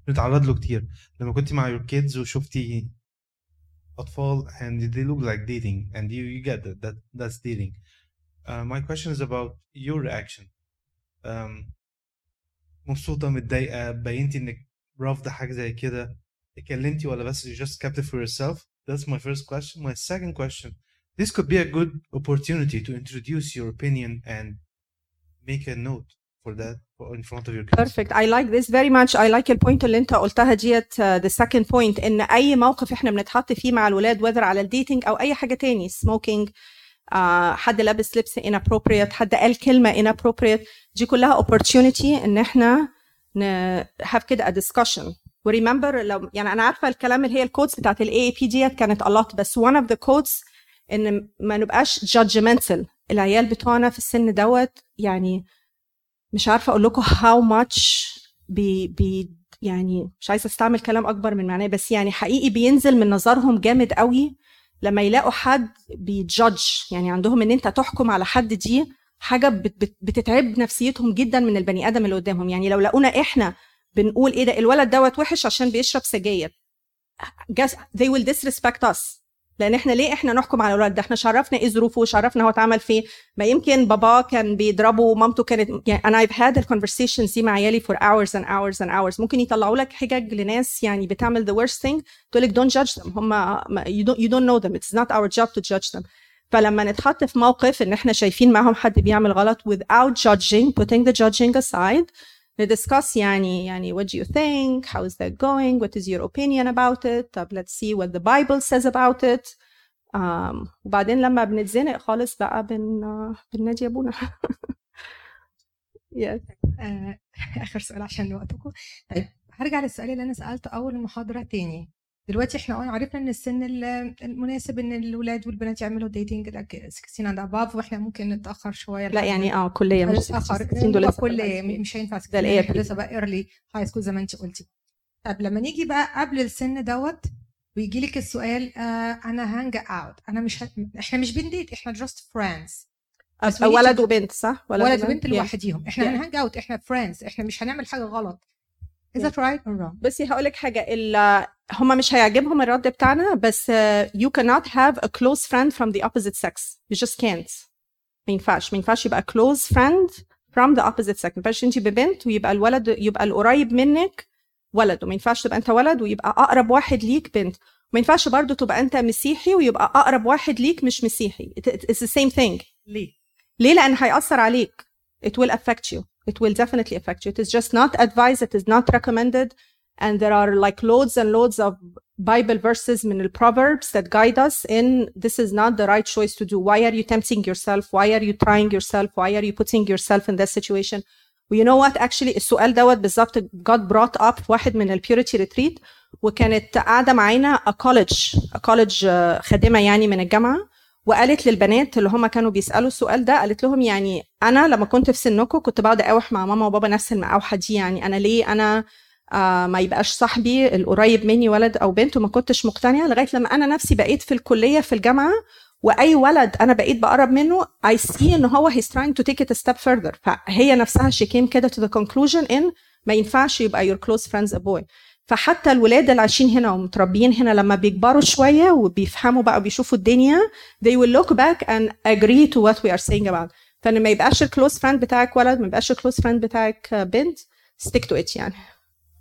بنتعرض له كتير. لما كنت مع your kids وشفتي أطفال and they look like dating and you, you get that, that that's dating. Uh, my question is about your reaction. Um, مبسوطة متضايقة بينتي إنك رافضة حاجة زي كده. اتكلمتي ولا بس you just kept it for yourself that's my first question my second question this could be a good opportunity to introduce your opinion and make a note for that for- in front of your kids Perfect. I like this very much. I like البوينت اللي انت قلتها ديت uh, the second point ان اي موقف احنا بنتحط فيه مع الولاد whether على الديتنج او اي حاجه تاني smoking uh, حد لابس لبس inappropriate حد قال كلمه inappropriate دي كلها opportunity ان احنا ن have كده a discussion وريمبر لو يعني أنا عارفة الكلام اللي هي ال codes بتاعت ال AIP ديت كانت lot بس one of the codes إن ما نبقاش judgmental. العيال بتوعنا في السن دوت يعني مش عارفة أقول لكم how much بي بي يعني مش عايزة أستعمل كلام أكبر من معناه بس يعني حقيقي بينزل من نظرهم جامد قوي لما يلاقوا حد بي judge يعني عندهم إن أنت تحكم على حد دي حاجة بت بت بتتعب نفسيتهم جدا من البني آدم اللي قدامهم. يعني لو لقونا إحنا بنقول إيه ده؟ الولد دوت وحش عشان بيشرب سجاير. They will disrespect us. لأن إحنا ليه إحنا نحكم على الولد ده؟ إحنا شرفنا إيه ظروفه؟ شرفنا هو اتعمل فيه ما يمكن باباه كان بيضربه ومامته كانت يعني أنا I've had الكونفرسيشنز دي مع عيالي for hours and hours and hours. ممكن يطلعوا لك حجج لناس يعني بتعمل the worst thing تقول لك don't judge them. هم you don't you don't know them. It's not our job to judge them. فلما نتحط في موقف إن إحنا شايفين معاهم حد بيعمل غلط without judging putting the judging aside ندiscuss يعني يعني what do you think? How is that going? What is your opinion about it? طب let's see what the Bible says about it. Um, وبعدين لما بنتزنق خالص بقى بن بننادي أبونا. Yes. آه، آخر سؤال عشان وقتكم. طيب هرجع للسؤال اللي أنا سألته أول المحاضره تاني. دلوقتي إحنا عرفنا إن السن ال- المناسب إن الولاد والبنات يعملوا dating 16 and above وإحنا ممكن نتأخر شوية لا يعني آه كلية مش نتاخر 16 دول في كلية. مش هينفع ده 16 ال إحنا AIP. لسه بقى early high school زي ما أنت قلتي. طب لما نيجي بقى قبل السن دوت ويجي لك السؤال آه أنا hang out أنا مش ه... إحنا مش بن date إحنا just friends ولد وبنت صح؟ ولد وبنت. Yeah. لوحديهم. إحنا Yeah. هن hang out إحنا friends إحنا مش هنعمل حاجة غلط. Is that right or wrong? بصي هقول لك حاجة هما مش هيعجبهم الرد بتاعنا بس uh, you cannot have a close friend from the opposite sex. You just can't. ما ينفعش ما ينفعش يبقى close friend from the opposite sex. ما ينفعش انت ببنت ويبقى الولد يبقى القريب منك ولد وما ينفعش تبقى انت ولد ويبقى أقرب واحد ليك بنت. وما ينفعش برضو تبقى انت مسيحي ويبقى أقرب واحد ليك مش مسيحي. It- it- it's the same thing. ليه؟ ليه؟ لأن هيأثر عليك. It will affect you. it will definitely affect you it is just not advised it is not recommended and there are like loads and loads of bible verses من the proverbs that guide us in this is not the right choice to do why are you tempting yourself why are you trying yourself why are you putting yourself in that situation و you know what actually السؤال دوت بالظبط got brought up في واحد من ال purity retreat وكانت قاعده معانا a college a college آه، خادمه يعني من الجامعه وقالت للبنات اللي هم كانوا بيسألوا السؤال ده قالت لهم يعني أنا لما كنت في سنكم كنت بقعد اقاوح مع ماما وبابا نفس المقاوحة دي يعني أنا ليه أنا آه ما يبقاش صاحبي القريب مني ولد أو بنت وما كنتش مقتنعة لغاية لما أنا نفسي بقيت في الكلية في الجامعة وأي ولد أنا بقيت بقرب منه I see إن هو trying to take it a step further. فهي نفسها she came كده to the conclusion in ما ينفعش يبقى your close friends a boy. فحتى الولاد اللي عايشين هنا ومتربيين هنا لما بيكبروا شوية وبيفهموا بقى وبيشوفوا الدنيا they will look back and agree to what we are saying about. فإن ما يبقاش ال close friend بتاعك ولد ما يبقاش ال close friend بتاعك بنت stick to it يعني.